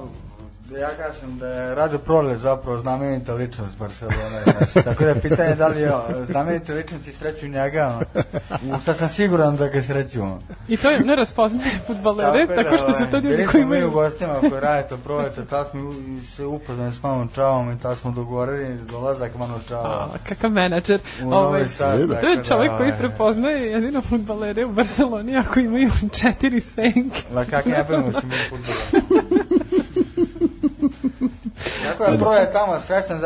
da ja kažem da je Rado Prole zapravo znamenita ličnost Barcelona. Znači. Tako da pitanje da li je znamenite ličnosti sreću njega, u šta sam siguran da ga sreću. I to je ne raspoznaje futbalere, tako, e, tako da, što su to ovaj, ljudi koji imaju... Mi u gostima koji rade to proleto, tad smo se upoznali s Manom Čavom i tad smo dogovorili dolazak Manu Čava. kakav menadžer. Ovaj, to je da, čovjek da, koji ovaj. prepoznaje jedino futbalere u Barceloni ako imaju četiri senke. La kakav ne mu se mi (laughs) Tako je, prvo je tamo strašno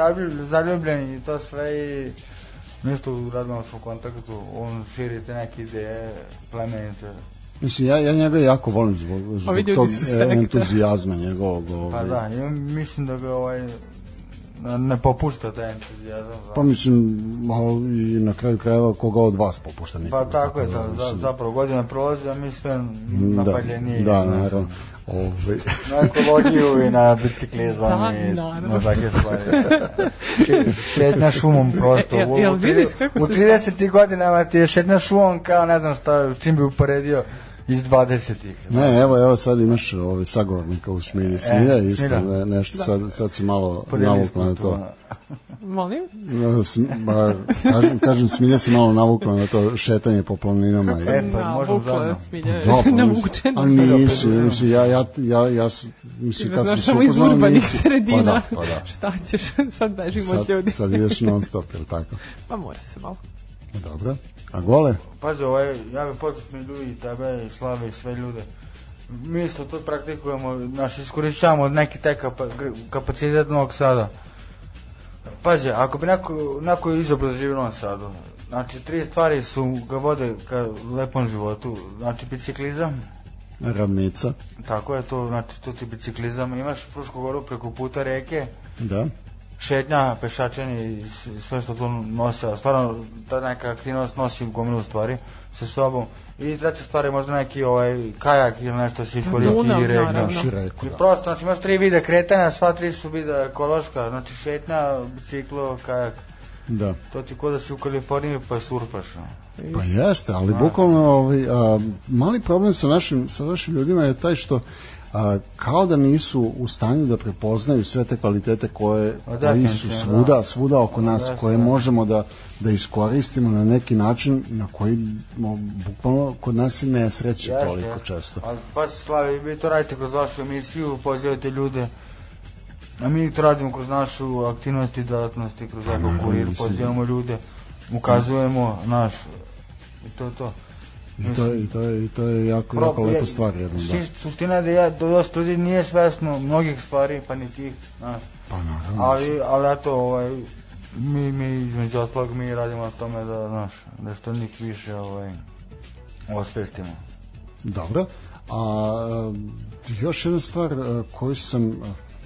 zaljubljen i to sve i nešto uradno smo u kontaktu, on širi te neke ideje, plemenite. Mislim, ja, ja njega jako volim zbog, pa zbog tog e, entuzijazma njegovog. Ovaj. Pa da, ja mislim da ga ovaj, ne popušta taj entuzijazam. Da. Pa mislim, malo i na kraju krajeva koga od vas popušta nikog. Pa tako, tako je, to, da, mislim. zapravo godina prolazi, a mi sve da, napaljenije. Da, da naravno. Ove... Ovaj. (laughs) na ekologiju i na biciklizam da, i naravno. na takve stvari. šetnja šumom prosto. Jel, jel vidiš kako u, u 30. godinama ti je šetnja šumom kao ne znam šta, čim bi uporedio iz 20-ih. Ne, evo, evo sad imaš ove sagovornika u Smilji. E, Smilja e, isto, ne, nešto, da. sad, sad si malo navukla na to. Molim? Ba, kažem, kažem, Smilja se malo navukla na to šetanje po planinama. E, pa možda zajedno. Smilja, da, navučena. Ali nisi, nisi, ja, ja, ja, ja, mislim, kad sam se upoznao, nisi. sredina. Pa da, pa da. Šta ćeš, (laughs) sad bežimo od ljudi. Sad ideš non stop, je tako? Pa mora se malo. Dobro. A gole? Pazi, ovaj, ja bih podsjetio ljudi i tebe i Slave i sve ljude. Mi isto to praktikujemo, naš iskoristavamo neki taj kapa, kapacitet Novog Sada. Pazi, ako bi neko, neko izobraz da živio u Novom Sadu, znači tri stvari su ga vode ka lepom životu, znači biciklizam, ravnica. Tako je to, znači to ti biciklizam, imaš Frušku goru preko puta reke, da šetnja, pešačenje i sve što tu nosi, stvarno ta neka aktivnost nosi gomilu stvari sa sobom. I treća stvar je možda neki ovaj, kajak ili nešto se iskoristi Dunav, i regna. I prosto, znači imaš tri vide kretanja, sva tri su vida ekološka, znači šetnja, biciklo, kajak. Da. To ti kod da si u Kaliforniji pa surfaš. No. Pa jeste, ali bukvalno ovaj, a, mali problem sa našim, sa našim ljudima je taj što kao da nisu u stanju da prepoznaju sve te kvalitete koje pa da, su svuda, svuda oko pa nas, da, koje da. možemo da, da iskoristimo na neki način na koji bukvalno kod nas se ne sreće jeste, toliko često. Pa, pa Slavi, vi to radite kroz vašu emisiju, pozivate ljude A mi to radimo kroz našu aktivnost i delatnost i kroz pa Eko Kurir, pozivamo ljude, ukazujemo naš i to je to. I to, i to, i to je jako, Pro, jako lepa stvar. Jednom, da. Suština je da ja do dosta ljudi nije svesno mnogih stvari, pa ni tih. Na. Pa naravno. Ali, ali eto, ovaj, mi, mi između ostalog mi radimo na tome da, znaš, da što njih više ovaj, osvestimo. Dobro. A još jedna stvar e, koju sam e,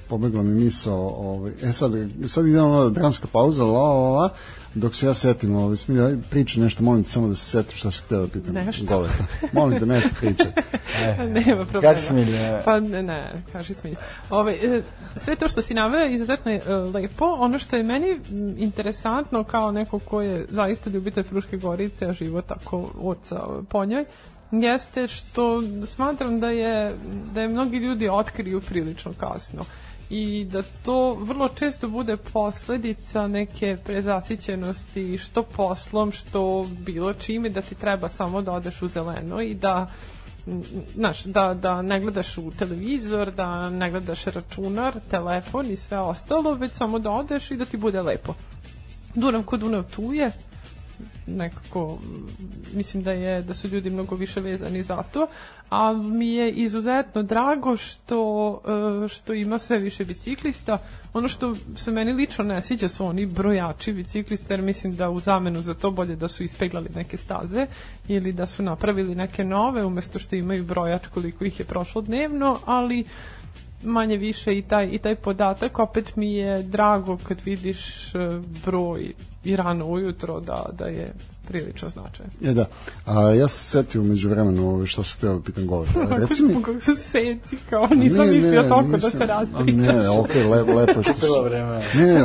pobegla mi misao, ovaj, e sad, sad ide ona dramska pauza, la, la, la, Dok se ja setim, ovaj, smilja, priča nešto, molim te samo da se setim šta se htio da pitam. Nešto. Dole. molim te da nešto priča. (laughs) E, Nema problema. Kaži smilja. Pa ne, ne, kaži smilja. Ove, ovaj, sve to što si naveo je izuzetno je, lepo. Ono što je meni mm, interesantno kao neko ko je zaista ljubitelj Fruške Gorice, a život tako oca e, po njoj, jeste što smatram da je, da je mnogi ljudi otkriju prilično kasno. Uh, i da to vrlo često bude posledica neke prezasićenosti što poslom, što bilo čime, da ti treba samo da odeš u zeleno i da znaš, da, da ne gledaš u televizor, da ne gledaš računar, telefon i sve ostalo, već samo da odeš i da ti bude lepo. Dunav ko Dunav tu je, nekako mislim da je da su ljudi mnogo više vezani za to, a mi je izuzetno drago što e, što ima sve više biciklista. Ono što se meni lično ne sviđa su oni brojači biciklista, jer mislim da u zamenu za to bolje da su ispeglali neke staze ili da su napravili neke nove umesto što imaju brojač koliko ih je prošlo dnevno, ali uh, manje više i taj, i taj podatak, opet mi je drago kad vidiš e, broj i rano ujutro da, da je prilično značajan. Je, da. A, ja se setio među vremenu šta se teo da pitan govor. (laughs) Reci mi... Kako se seti, kao nisam ne, mislio ne, toliko nisam, da se raspričaš. Ne, ok, le, lepo što (laughs) su... vreme. Ne,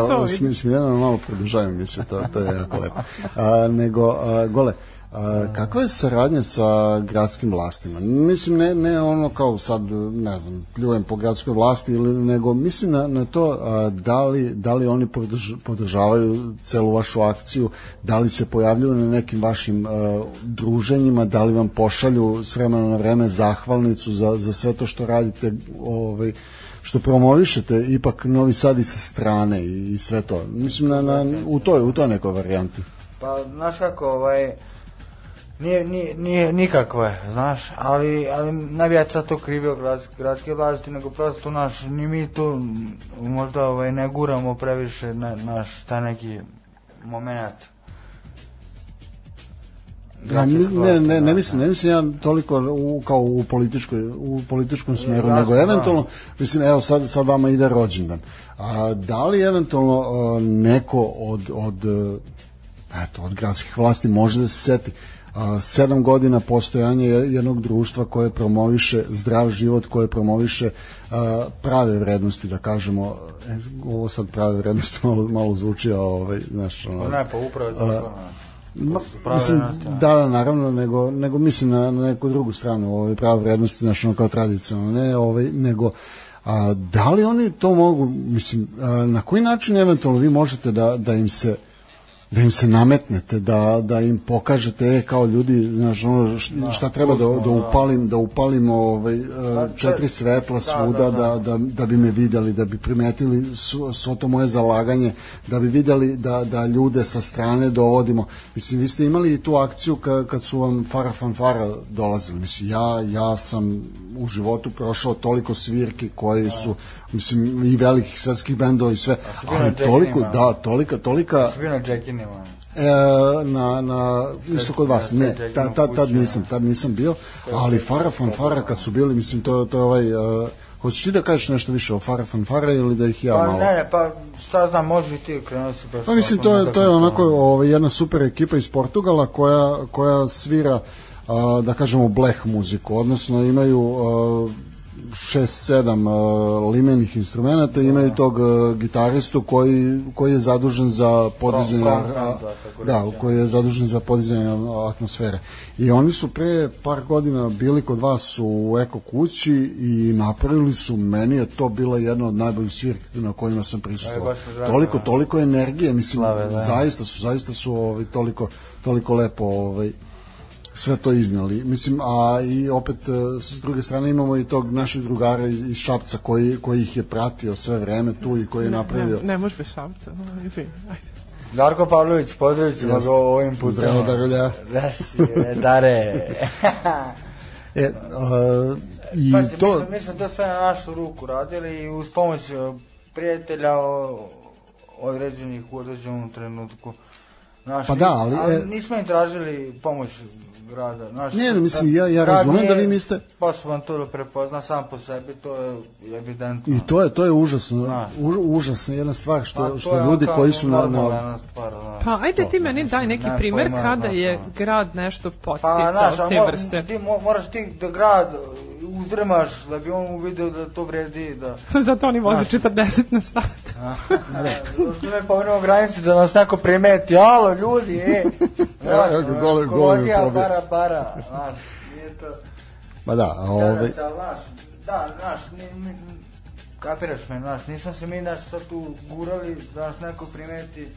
ne, smijeno (laughs) malo produžavam, mislim, to, to je jako lepo. A, nego, a, gole, A, kakva je saradnja sa gradskim vlastima? Mislim, ne, ne ono kao sad, ne znam, pljujem po gradskoj vlasti, ili, nego mislim na, na to a, da, li, da li oni podrž, podržavaju celu vašu akciju, da li se pojavljuju na nekim vašim a, druženjima, da li vam pošalju s vremena na vreme zahvalnicu za, za sve to što radite, ovaj, što promovišete ipak Novi Sad i sa strane i, i sve to. Mislim, na, na, u toj, u toj nekoj varijanti. Pa, znaš kako, ovaj, nije, nije, nije nikakva je, znaš, ali, ali ne bi ja sad to krivio grad, gradske vlasti, nego prosto, naš, ni mi tu možda ovaj, ne guramo previše na, naš, ta neki moment. Ja, ne, ne, ne, da, ne mislim, da. ne mislim ja toliko u, kao u političkoj u političkom da, smjeru, ja, nego eventualno mislim evo sad sad vama ide rođendan. A da li eventualno e, neko od od e, eto od gradskih vlasti može da se seti sedam godina postojanja jednog društva koje promoviše zdrav život, koje promoviše prave vrednosti, da kažemo, e, ovo sad prave vrednosti (laughs) malo, malo zvuči, a ovaj, znaš, ono, pa ne, pa upravo je Ma, mislim, da, da, naravno, nego, nego mislim na, na neku drugu stranu, ove prave vrednosti, znaš, ono kao tradicionalno, ne, ove, nego a, da li oni to mogu, mislim, a, na koji način eventualno vi možete da, da im se uh, da im se nametnete, da, da im pokažete, e, kao ljudi, znaš, ono, da. šta treba da, da upalim, da upalim ovaj, e, četiri svetla da, svuda, da, da, da, da bi me videli, da bi primetili svo to moje zalaganje, da bi videli da, da ljude sa strane dovodimo. Mislim, vi ste imali i tu akciju kad, kad su vam Fara Fanfara dolazili. Mislim, ja, ja sam u životu prošao toliko svirki koji su mislim i velikih svetskih bendova i sve ali toliko da tolika tolika Svino Jackinima e, na, na isto kod vas ne ta, ta, tad nisam tad nisam bio ali Fara Fanfara kad su bili mislim to to ovaj uh, Hoćeš ti da kažeš nešto više o Fara Fanfara ili da ih ja pa malo? Pa ne, ne, pa šta znam, može i ti krenuo si Pa mislim, to je, to je da onako ovaj, jedna super ekipa iz Portugala koja, koja svira uh, da kažemo bleh muziku, odnosno imaju 6-7 uh, limenih instrumenta i da. imaju tog uh, gitaristu koji, koji je zadužen za podizanje a, da, koji je zadužen za podizanje atmosfere. I oni su pre par godina bili kod vas u Eko kući i napravili su meni je to bila jedna od najboljih svirki na kojima sam prisustvovao. Toliko da. toliko energije, mislim Slave, da. zaista su zaista su ovaj toliko toliko lepo ovaj sve to iznali. Mislim, a i opet e, s druge strane imamo i tog našeg drugara iz Šapca koji, koji ih je pratio sve vreme tu i koji je napravio... Ne, ne može bez Šapca, no, ajde. Darko Pavlović, pozdravit ćemo ga ovim putem. Zdravo, Darulja. Da Dare. (laughs) e, uh, i pa, to... Mislim, mislim, to sve na našu ruku radili i uz pomoć e, prijatelja određenih u određenom trenutku. Naš, pa da, ali... ali e- nismo im tražili pomoć grada. Znaš, ne, ne, mislim, ja, ja razumem da vi niste... Pas Vanturu da prepozna sam po sebi, to je evidentno. I to je, to je užasno, znaš. Už, užasna jedna stvar što, A, pa što ljudi koji su na... na... Stvar, znaš, da. pa ajde to, ti meni daj neki ne, primer pojma, kada da, je grad nešto pa, podsticao pa, znaš, te vrste. Ti, moraš ti da grad uzdremaš da bi on uvideo da to vredi da (laughs) zato oni voze 40 na sat da, zato ne pomerimo granice da nas neko primeti alo ljudi e (laughs) Da. ja, gole, gole, bara bara znaš, nije to ma da, a ovaj... da, znaš, da, znaš, ni, ni, kapiraš me, znaš, nisam se mi, znaš, sad tu gurali, da nas neko primeti,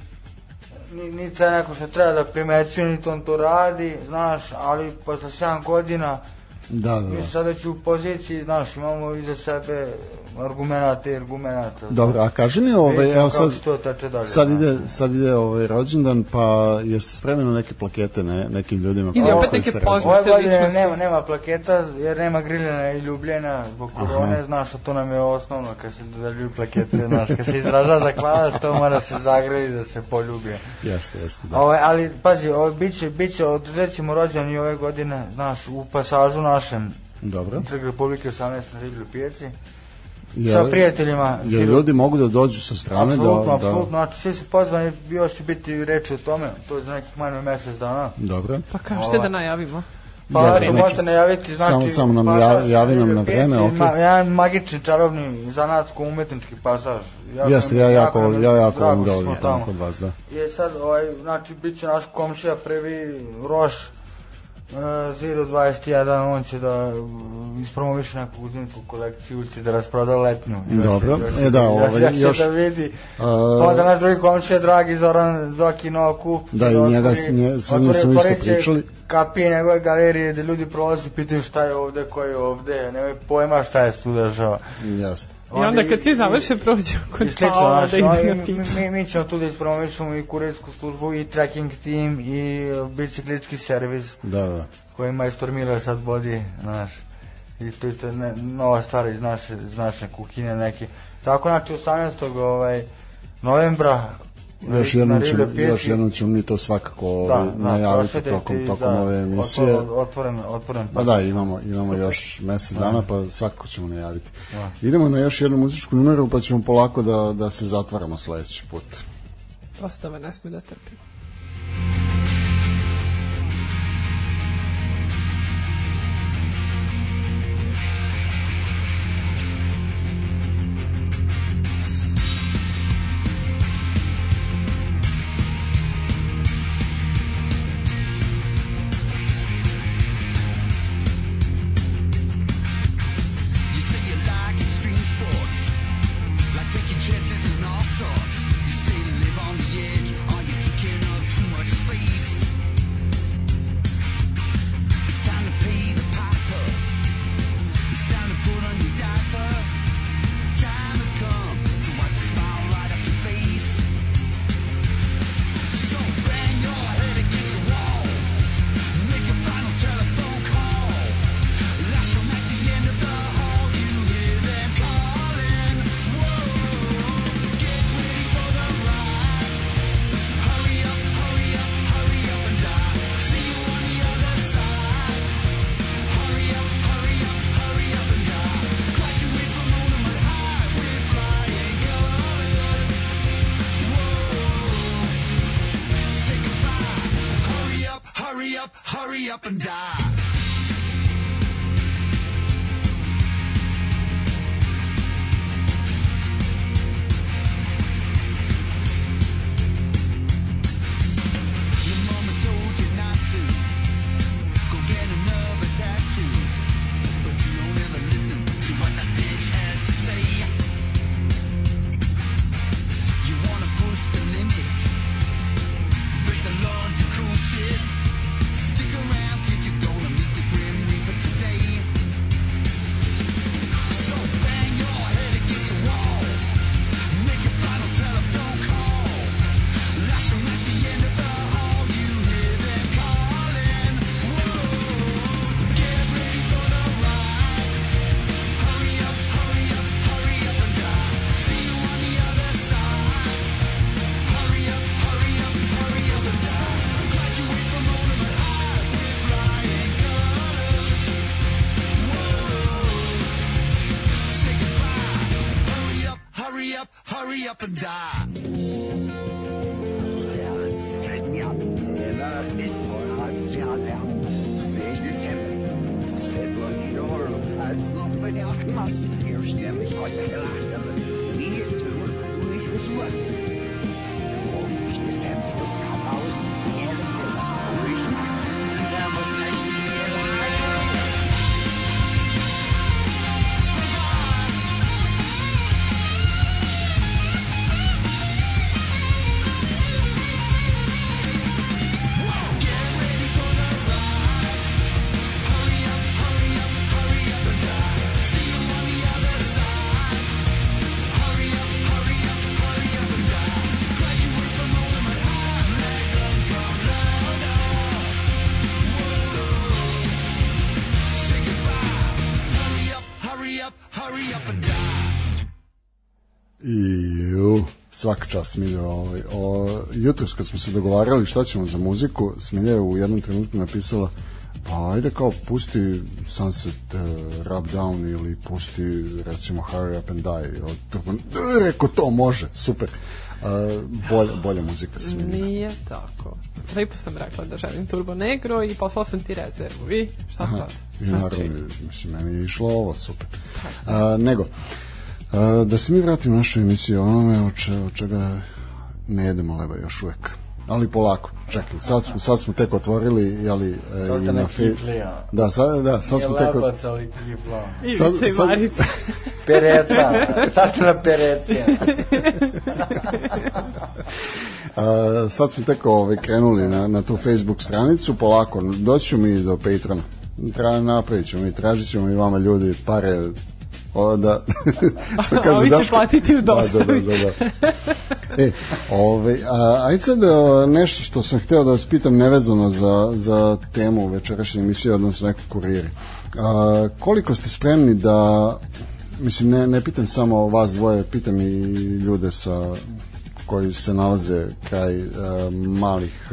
ni, ni to neko što treba da primećuje, ni to on to radi, znaš, ali posle 7 godina, Da, da, da. Mi smo sad već u poziciji, znaš, imamo iza sebe argumenata i argumenata. Dobro, a kaži mi, ovaj, evo sad, dalje, sad da. ide, sad ide ovaj rođendan, pa je spremeno neke plakete ne, nekim ljudima. Ili opet neke poznate ličnosti. Nema, nema plaketa, jer nema griljena i ljubljena zbog korone, znaš, to nam je osnovno, kad se da ljubi plakete, znaš, kad se izraža zakladac, to mora se zagreli da se poljubi. Jeste, jeste, da. Ovaj, ali, pazi, ovaj, biće, biće, odrećemo rođendan i ove godine, znaš, u pasažu našem, Dobro. Trg Republike 18 na Riblju pijaci. Jel, sa prijateljima. Jer ljudi mogu da dođu sa strane? Da- apsolutno, da, apsolutno. Znači, svi su pozvani, još će biti reči o tome. To je za nekih manje mesec dana. Dobro. Pa kao što da najavimo? Pa da, možete najaviti, znači... Samo, samo nam javi, javi nam na vreme, ok. Ma, jedan magični, čarobni, zanatsko-umetnički pasaž. Ja Jeste, ja jako, jako, ja jako vam dovoljno da da tamo kod vas, da. I sad, ovaj, znači, bit će naš komšija prvi Roš, Zero 21, on će da mm, ispromoviše neku uzinsku kolekciju, će da rasproda letnju. Znači, Dobro, još, da e da, da ovaj, da još, još, (laughs) da vidi. Uh, pa da naš drugi je dragi Zoran Zoki Noku. Da, i njega s nje, sa njim smo isto pričali. Kapi njegove galerije, da ljudi prolaze i pitaju šta je ovde, ko je ovde, nemoj pojma šta je tu država. Jasno. I onda kad svi završe prođu kod Pavla da idu na picu. Mi, mi ćemo tu da ispromovišemo i kuretsku službu i trekking tim i biciklički servis da, da. koji majstor Mila sad vodi, znaš. I to je nova stvar iz naše, iz naše kuhine neke. Tako, znači, 18. Ovaj, novembra još jednom, ću, još jednom ćemo mi to svakako da, ovaj, da najaviti da, tokom, tokom da, ove emisije. Otvoren, otvoren. Pa da, imamo, imamo Super. još mesec dana, pa svakako ćemo najaviti. Da. Idemo na još jednu muzičku numeru, pa ćemo polako da, da se zatvaramo sledeći put. Prostava ne sme da trpimo. up and die. svaka čast Smilje. Ovaj, o, jutros kad smo se dogovarali šta ćemo za muziku, Smilje je u jednom trenutku napisala pa ajde kao pusti Sunset uh, Rub Down ili pusti recimo Hurry Up and Die od e, rekao to može, super. Uh, bolja, bolja muzika Smiljina. Nije tako. Lepo sam rekla da želim Turbo Negro i poslao sam ti rezervu. I šta Aha, sad? I znači. naravno, znači... mislim, meni je išlo ovo super. Uh, nego, uh, da se mi vratimo u našu emisiju onome od, če, od čega ne jedemo leba još uvek ali polako. Čekaj, sad smo sad smo tek otvorili, ali e, i na fe... Da, sad da, sad smo tek od... ali kifla. Sad sad (laughs) pereca. Sad na pereca. Uh, sad smo tek ove, ovaj, krenuli na, na tu Facebook stranicu, polako, doći ćemo i do Patrona. Tra, napravit ćemo i tražit ćemo i vama ljudi pare onda što kaže da (laughs) će platiti u dostavi da, da, da, da. e, ovaj a, ajde sad e, nešto što sam hteo da vas pitam nevezano za, za temu večerašnje emisije odnosno neki kuriri a, koliko ste spremni da mislim ne, ne pitam samo vas dvoje pitam i ljude sa koji se nalaze kraj uh, malih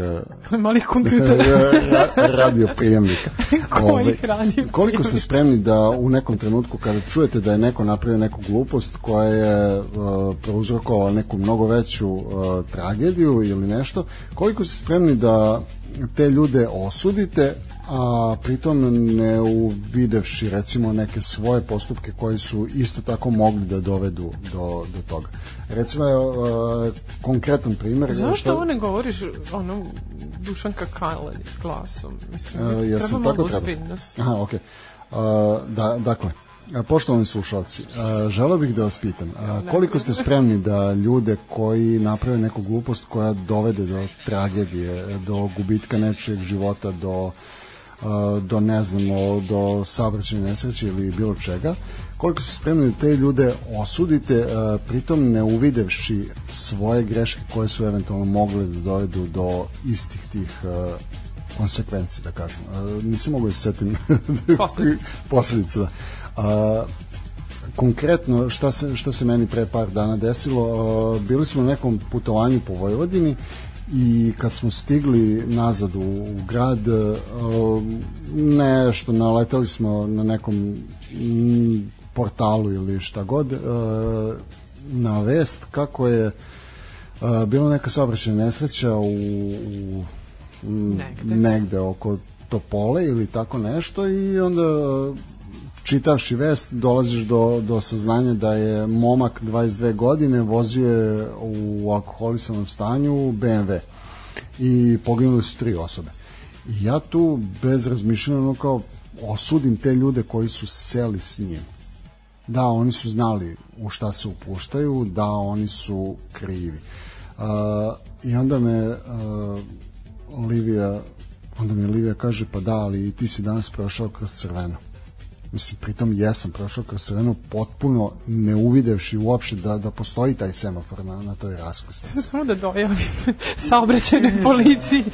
uh, malih kompjutera (laughs) e, ra, radio prijemnika. (laughs) Ove, ovaj, koliko ste spremni da u nekom trenutku kada čujete da je neko napravio neku glupost koja je uh, prouzrokovala neku mnogo veću uh, tragediju ili nešto, koliko ste spremni da te ljude osudite a pritom ne uvidevši recimo neke svoje postupke koji su isto tako mogli da dovedu do, do toga. Recimo, uh, konkretan primer... Zašto što... ovo ne govoriš ono Dušanka Kalalić glasom? Mislim, uh, e, ja sam tako treba. Aha, okej. Okay. Uh, da, dakle, Poštovani slušalci, želeo bih da vas pitam, koliko ste spremni da ljude koji naprave neku glupost koja dovede do tragedije, do gubitka nečijeg života, do uh, do ne znamo, do saobraćajne nesreće ili bilo čega, koliko su spremni da te ljude osudite, pritom ne uvidevši svoje greške koje su eventualno mogle da dovedu do istih tih konsekvenci, da kažem. Nisam mogu da se setim (laughs) posledica. (laughs) da. konkretno šta se, šta se meni pre par dana desilo, bili smo na nekom putovanju po Vojvodini i kad smo stigli nazad u, u grad e, nešto naletali smo na nekom portalu ili šta god e, na vest kako je e, bila neka saobraćajna nesreća u, u negde. negde oko Topole ili tako nešto i onda čitavši vest dolaziš do, do saznanja da je momak 22 godine vozio je u alkoholisanom stanju BMW i poginuli su tri osobe. I ja tu bez razmišljanja ono kao osudim te ljude koji su seli s njim. Da, oni su znali u šta se upuštaju, da, oni su krivi. Uh, I onda me uh, Olivia onda mi Olivia kaže pa da, ali i ti si danas prošao kroz crveno mislim pritom jesam prošao kroz crveno potpuno ne uvidevši uopšte da, da postoji taj semafor na, na toj raskosnici. (laughs) Samo da dojavim (laughs) saobraćajnoj policiji.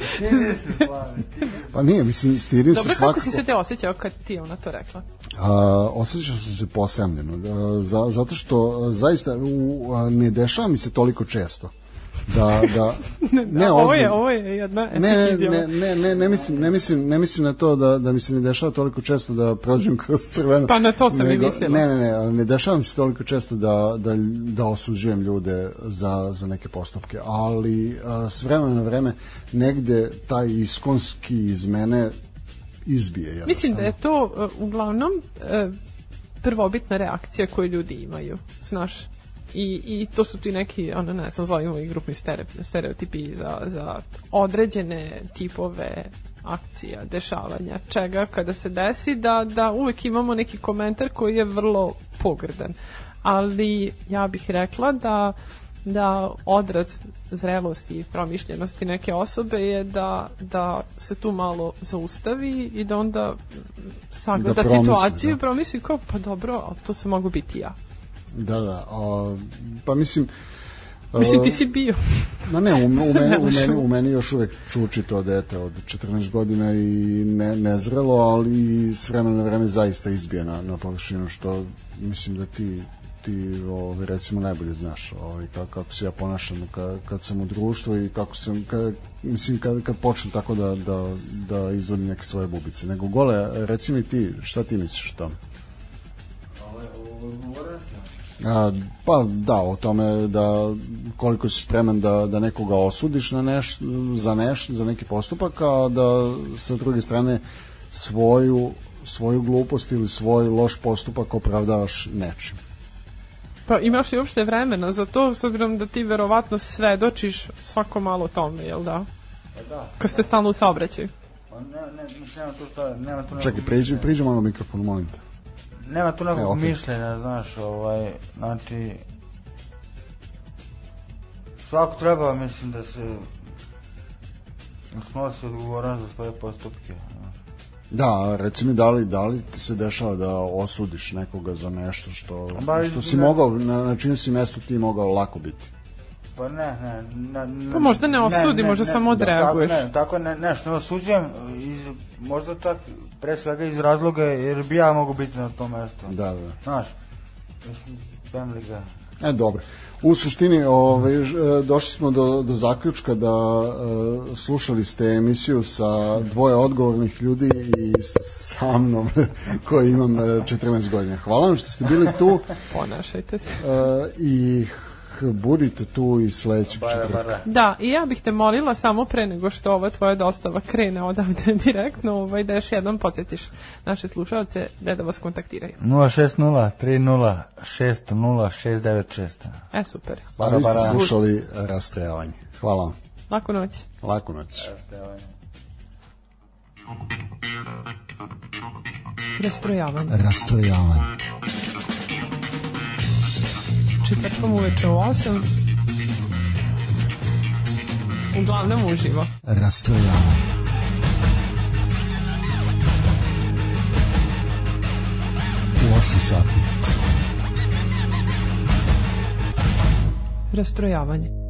pa nije, mislim, stirim se svakako. Dobro, kako si se te osjećao kad ti je ona to rekla? A, osjećao sam se posramljeno. A, za, zato što a, zaista u, a, ne dešava mi se toliko često da da (laughs) ne ovo je ovo je jedna ne, ne, ne, ne, ne mislim ne mislim ne mislim na to da da mi se ne dešava toliko često da prođem (laughs) kroz crveno pa na to sam nego, i mislila ne ne ne ne dešava mi se toliko često da da da osuđujem ljude za za neke postupke ali a, s vremena na vreme negde taj iskonski iz mene izbije ja mislim da je to e, uglavnom e, prvobitna reakcija koju ljudi imaju znaš i, i to su ti neki, ono ne znam, zovemo i grupni stereotipi za, za određene tipove akcija, dešavanja, čega kada se desi, da, da uvek imamo neki komentar koji je vrlo pogrdan. Ali ja bih rekla da da odraz zrelosti i promišljenosti neke osobe je da, da se tu malo zaustavi i da onda sagleda da promisli, situaciju da. i promisli kao pa dobro, to se mogu biti ja. Da, da. O, pa mislim... Mislim, ti si bio. Na ne, u, u, (laughs) meni, u, meni, u meni još uvek čuči to dete od 14 godina i ne, nezrelo, ali s vremena na vreme zaista izbija na, na površinu, što mislim da ti ti ovaj, recimo najbolje znaš ovaj, kako, kako se ja ponašam kad, kad sam u društvu i kako sam kad, mislim kad, kad počnem tako da, da, da izvodim neke svoje bubice nego gole, reci mi ti šta ti misliš o tome? Ovo je ovo A, pa da, o tome da koliko si spreman da, da nekoga osudiš na neš, za, neš, za neki postupak, a da sa druge strane svoju, svoju glupost ili svoj loš postupak opravdavaš nečim. Pa imaš i uopšte vremena za to, s obzirom da ti verovatno svedočiš svako malo tome, jel da? Pa da. Kad ste stalno u saobraćaju. Pa ne, ne, ne, to što, nema to... Čekaj, priđi, priđi malo mikrofon, molim te nema tu nekog e, okay. mišljenja, znaš, ovaj, znači, svako treba, mislim, da se snosi odgovoran za svoje postupke. Da, reci mi, da li, da li ti se dešava da osudiš nekoga za nešto što, ba, što si ne. mogao, na, na činu si mestu ti mogao lako biti? Pa ne, ne. ne, ne pa možda ne osudi, ne, možda ne, samo odreaguješ. Da, tako, ne, tako ne, ne, što ne osuđujem, iz, možda čak pre svega iz razloga, jer bi ja mogu biti na tom mestu. Da, da. Znaš, dam ga. E, dobro. U suštini, ovaj, e, došli smo do, do zaključka da e, slušali ste emisiju sa dvoje odgovornih ljudi i sa mnom (laughs) koji imam 14 e, godina. Hvala vam što ste bili tu. Ponašajte se. E, I budite tu i sledećeg četvrtka. Da, i ja bih te molila samo pre nego što ova tvoja dostava krene odavde (laughs) direktno, ovaj, da još jednom podsjetiš naše slušalce da, da vas kontaktiraju. 060 30 60 696. E, super. Bara, bara. Vi ste slušali rastrojavanje. Hvala vam. Laku noć. Laku noć. Rastrojavanje. Rastrojavanje. Rastrojavanje četvrtkom uveče u 8. Uglavnom uživo. Rastojavanje. U 8 sati. Rastrojavanje.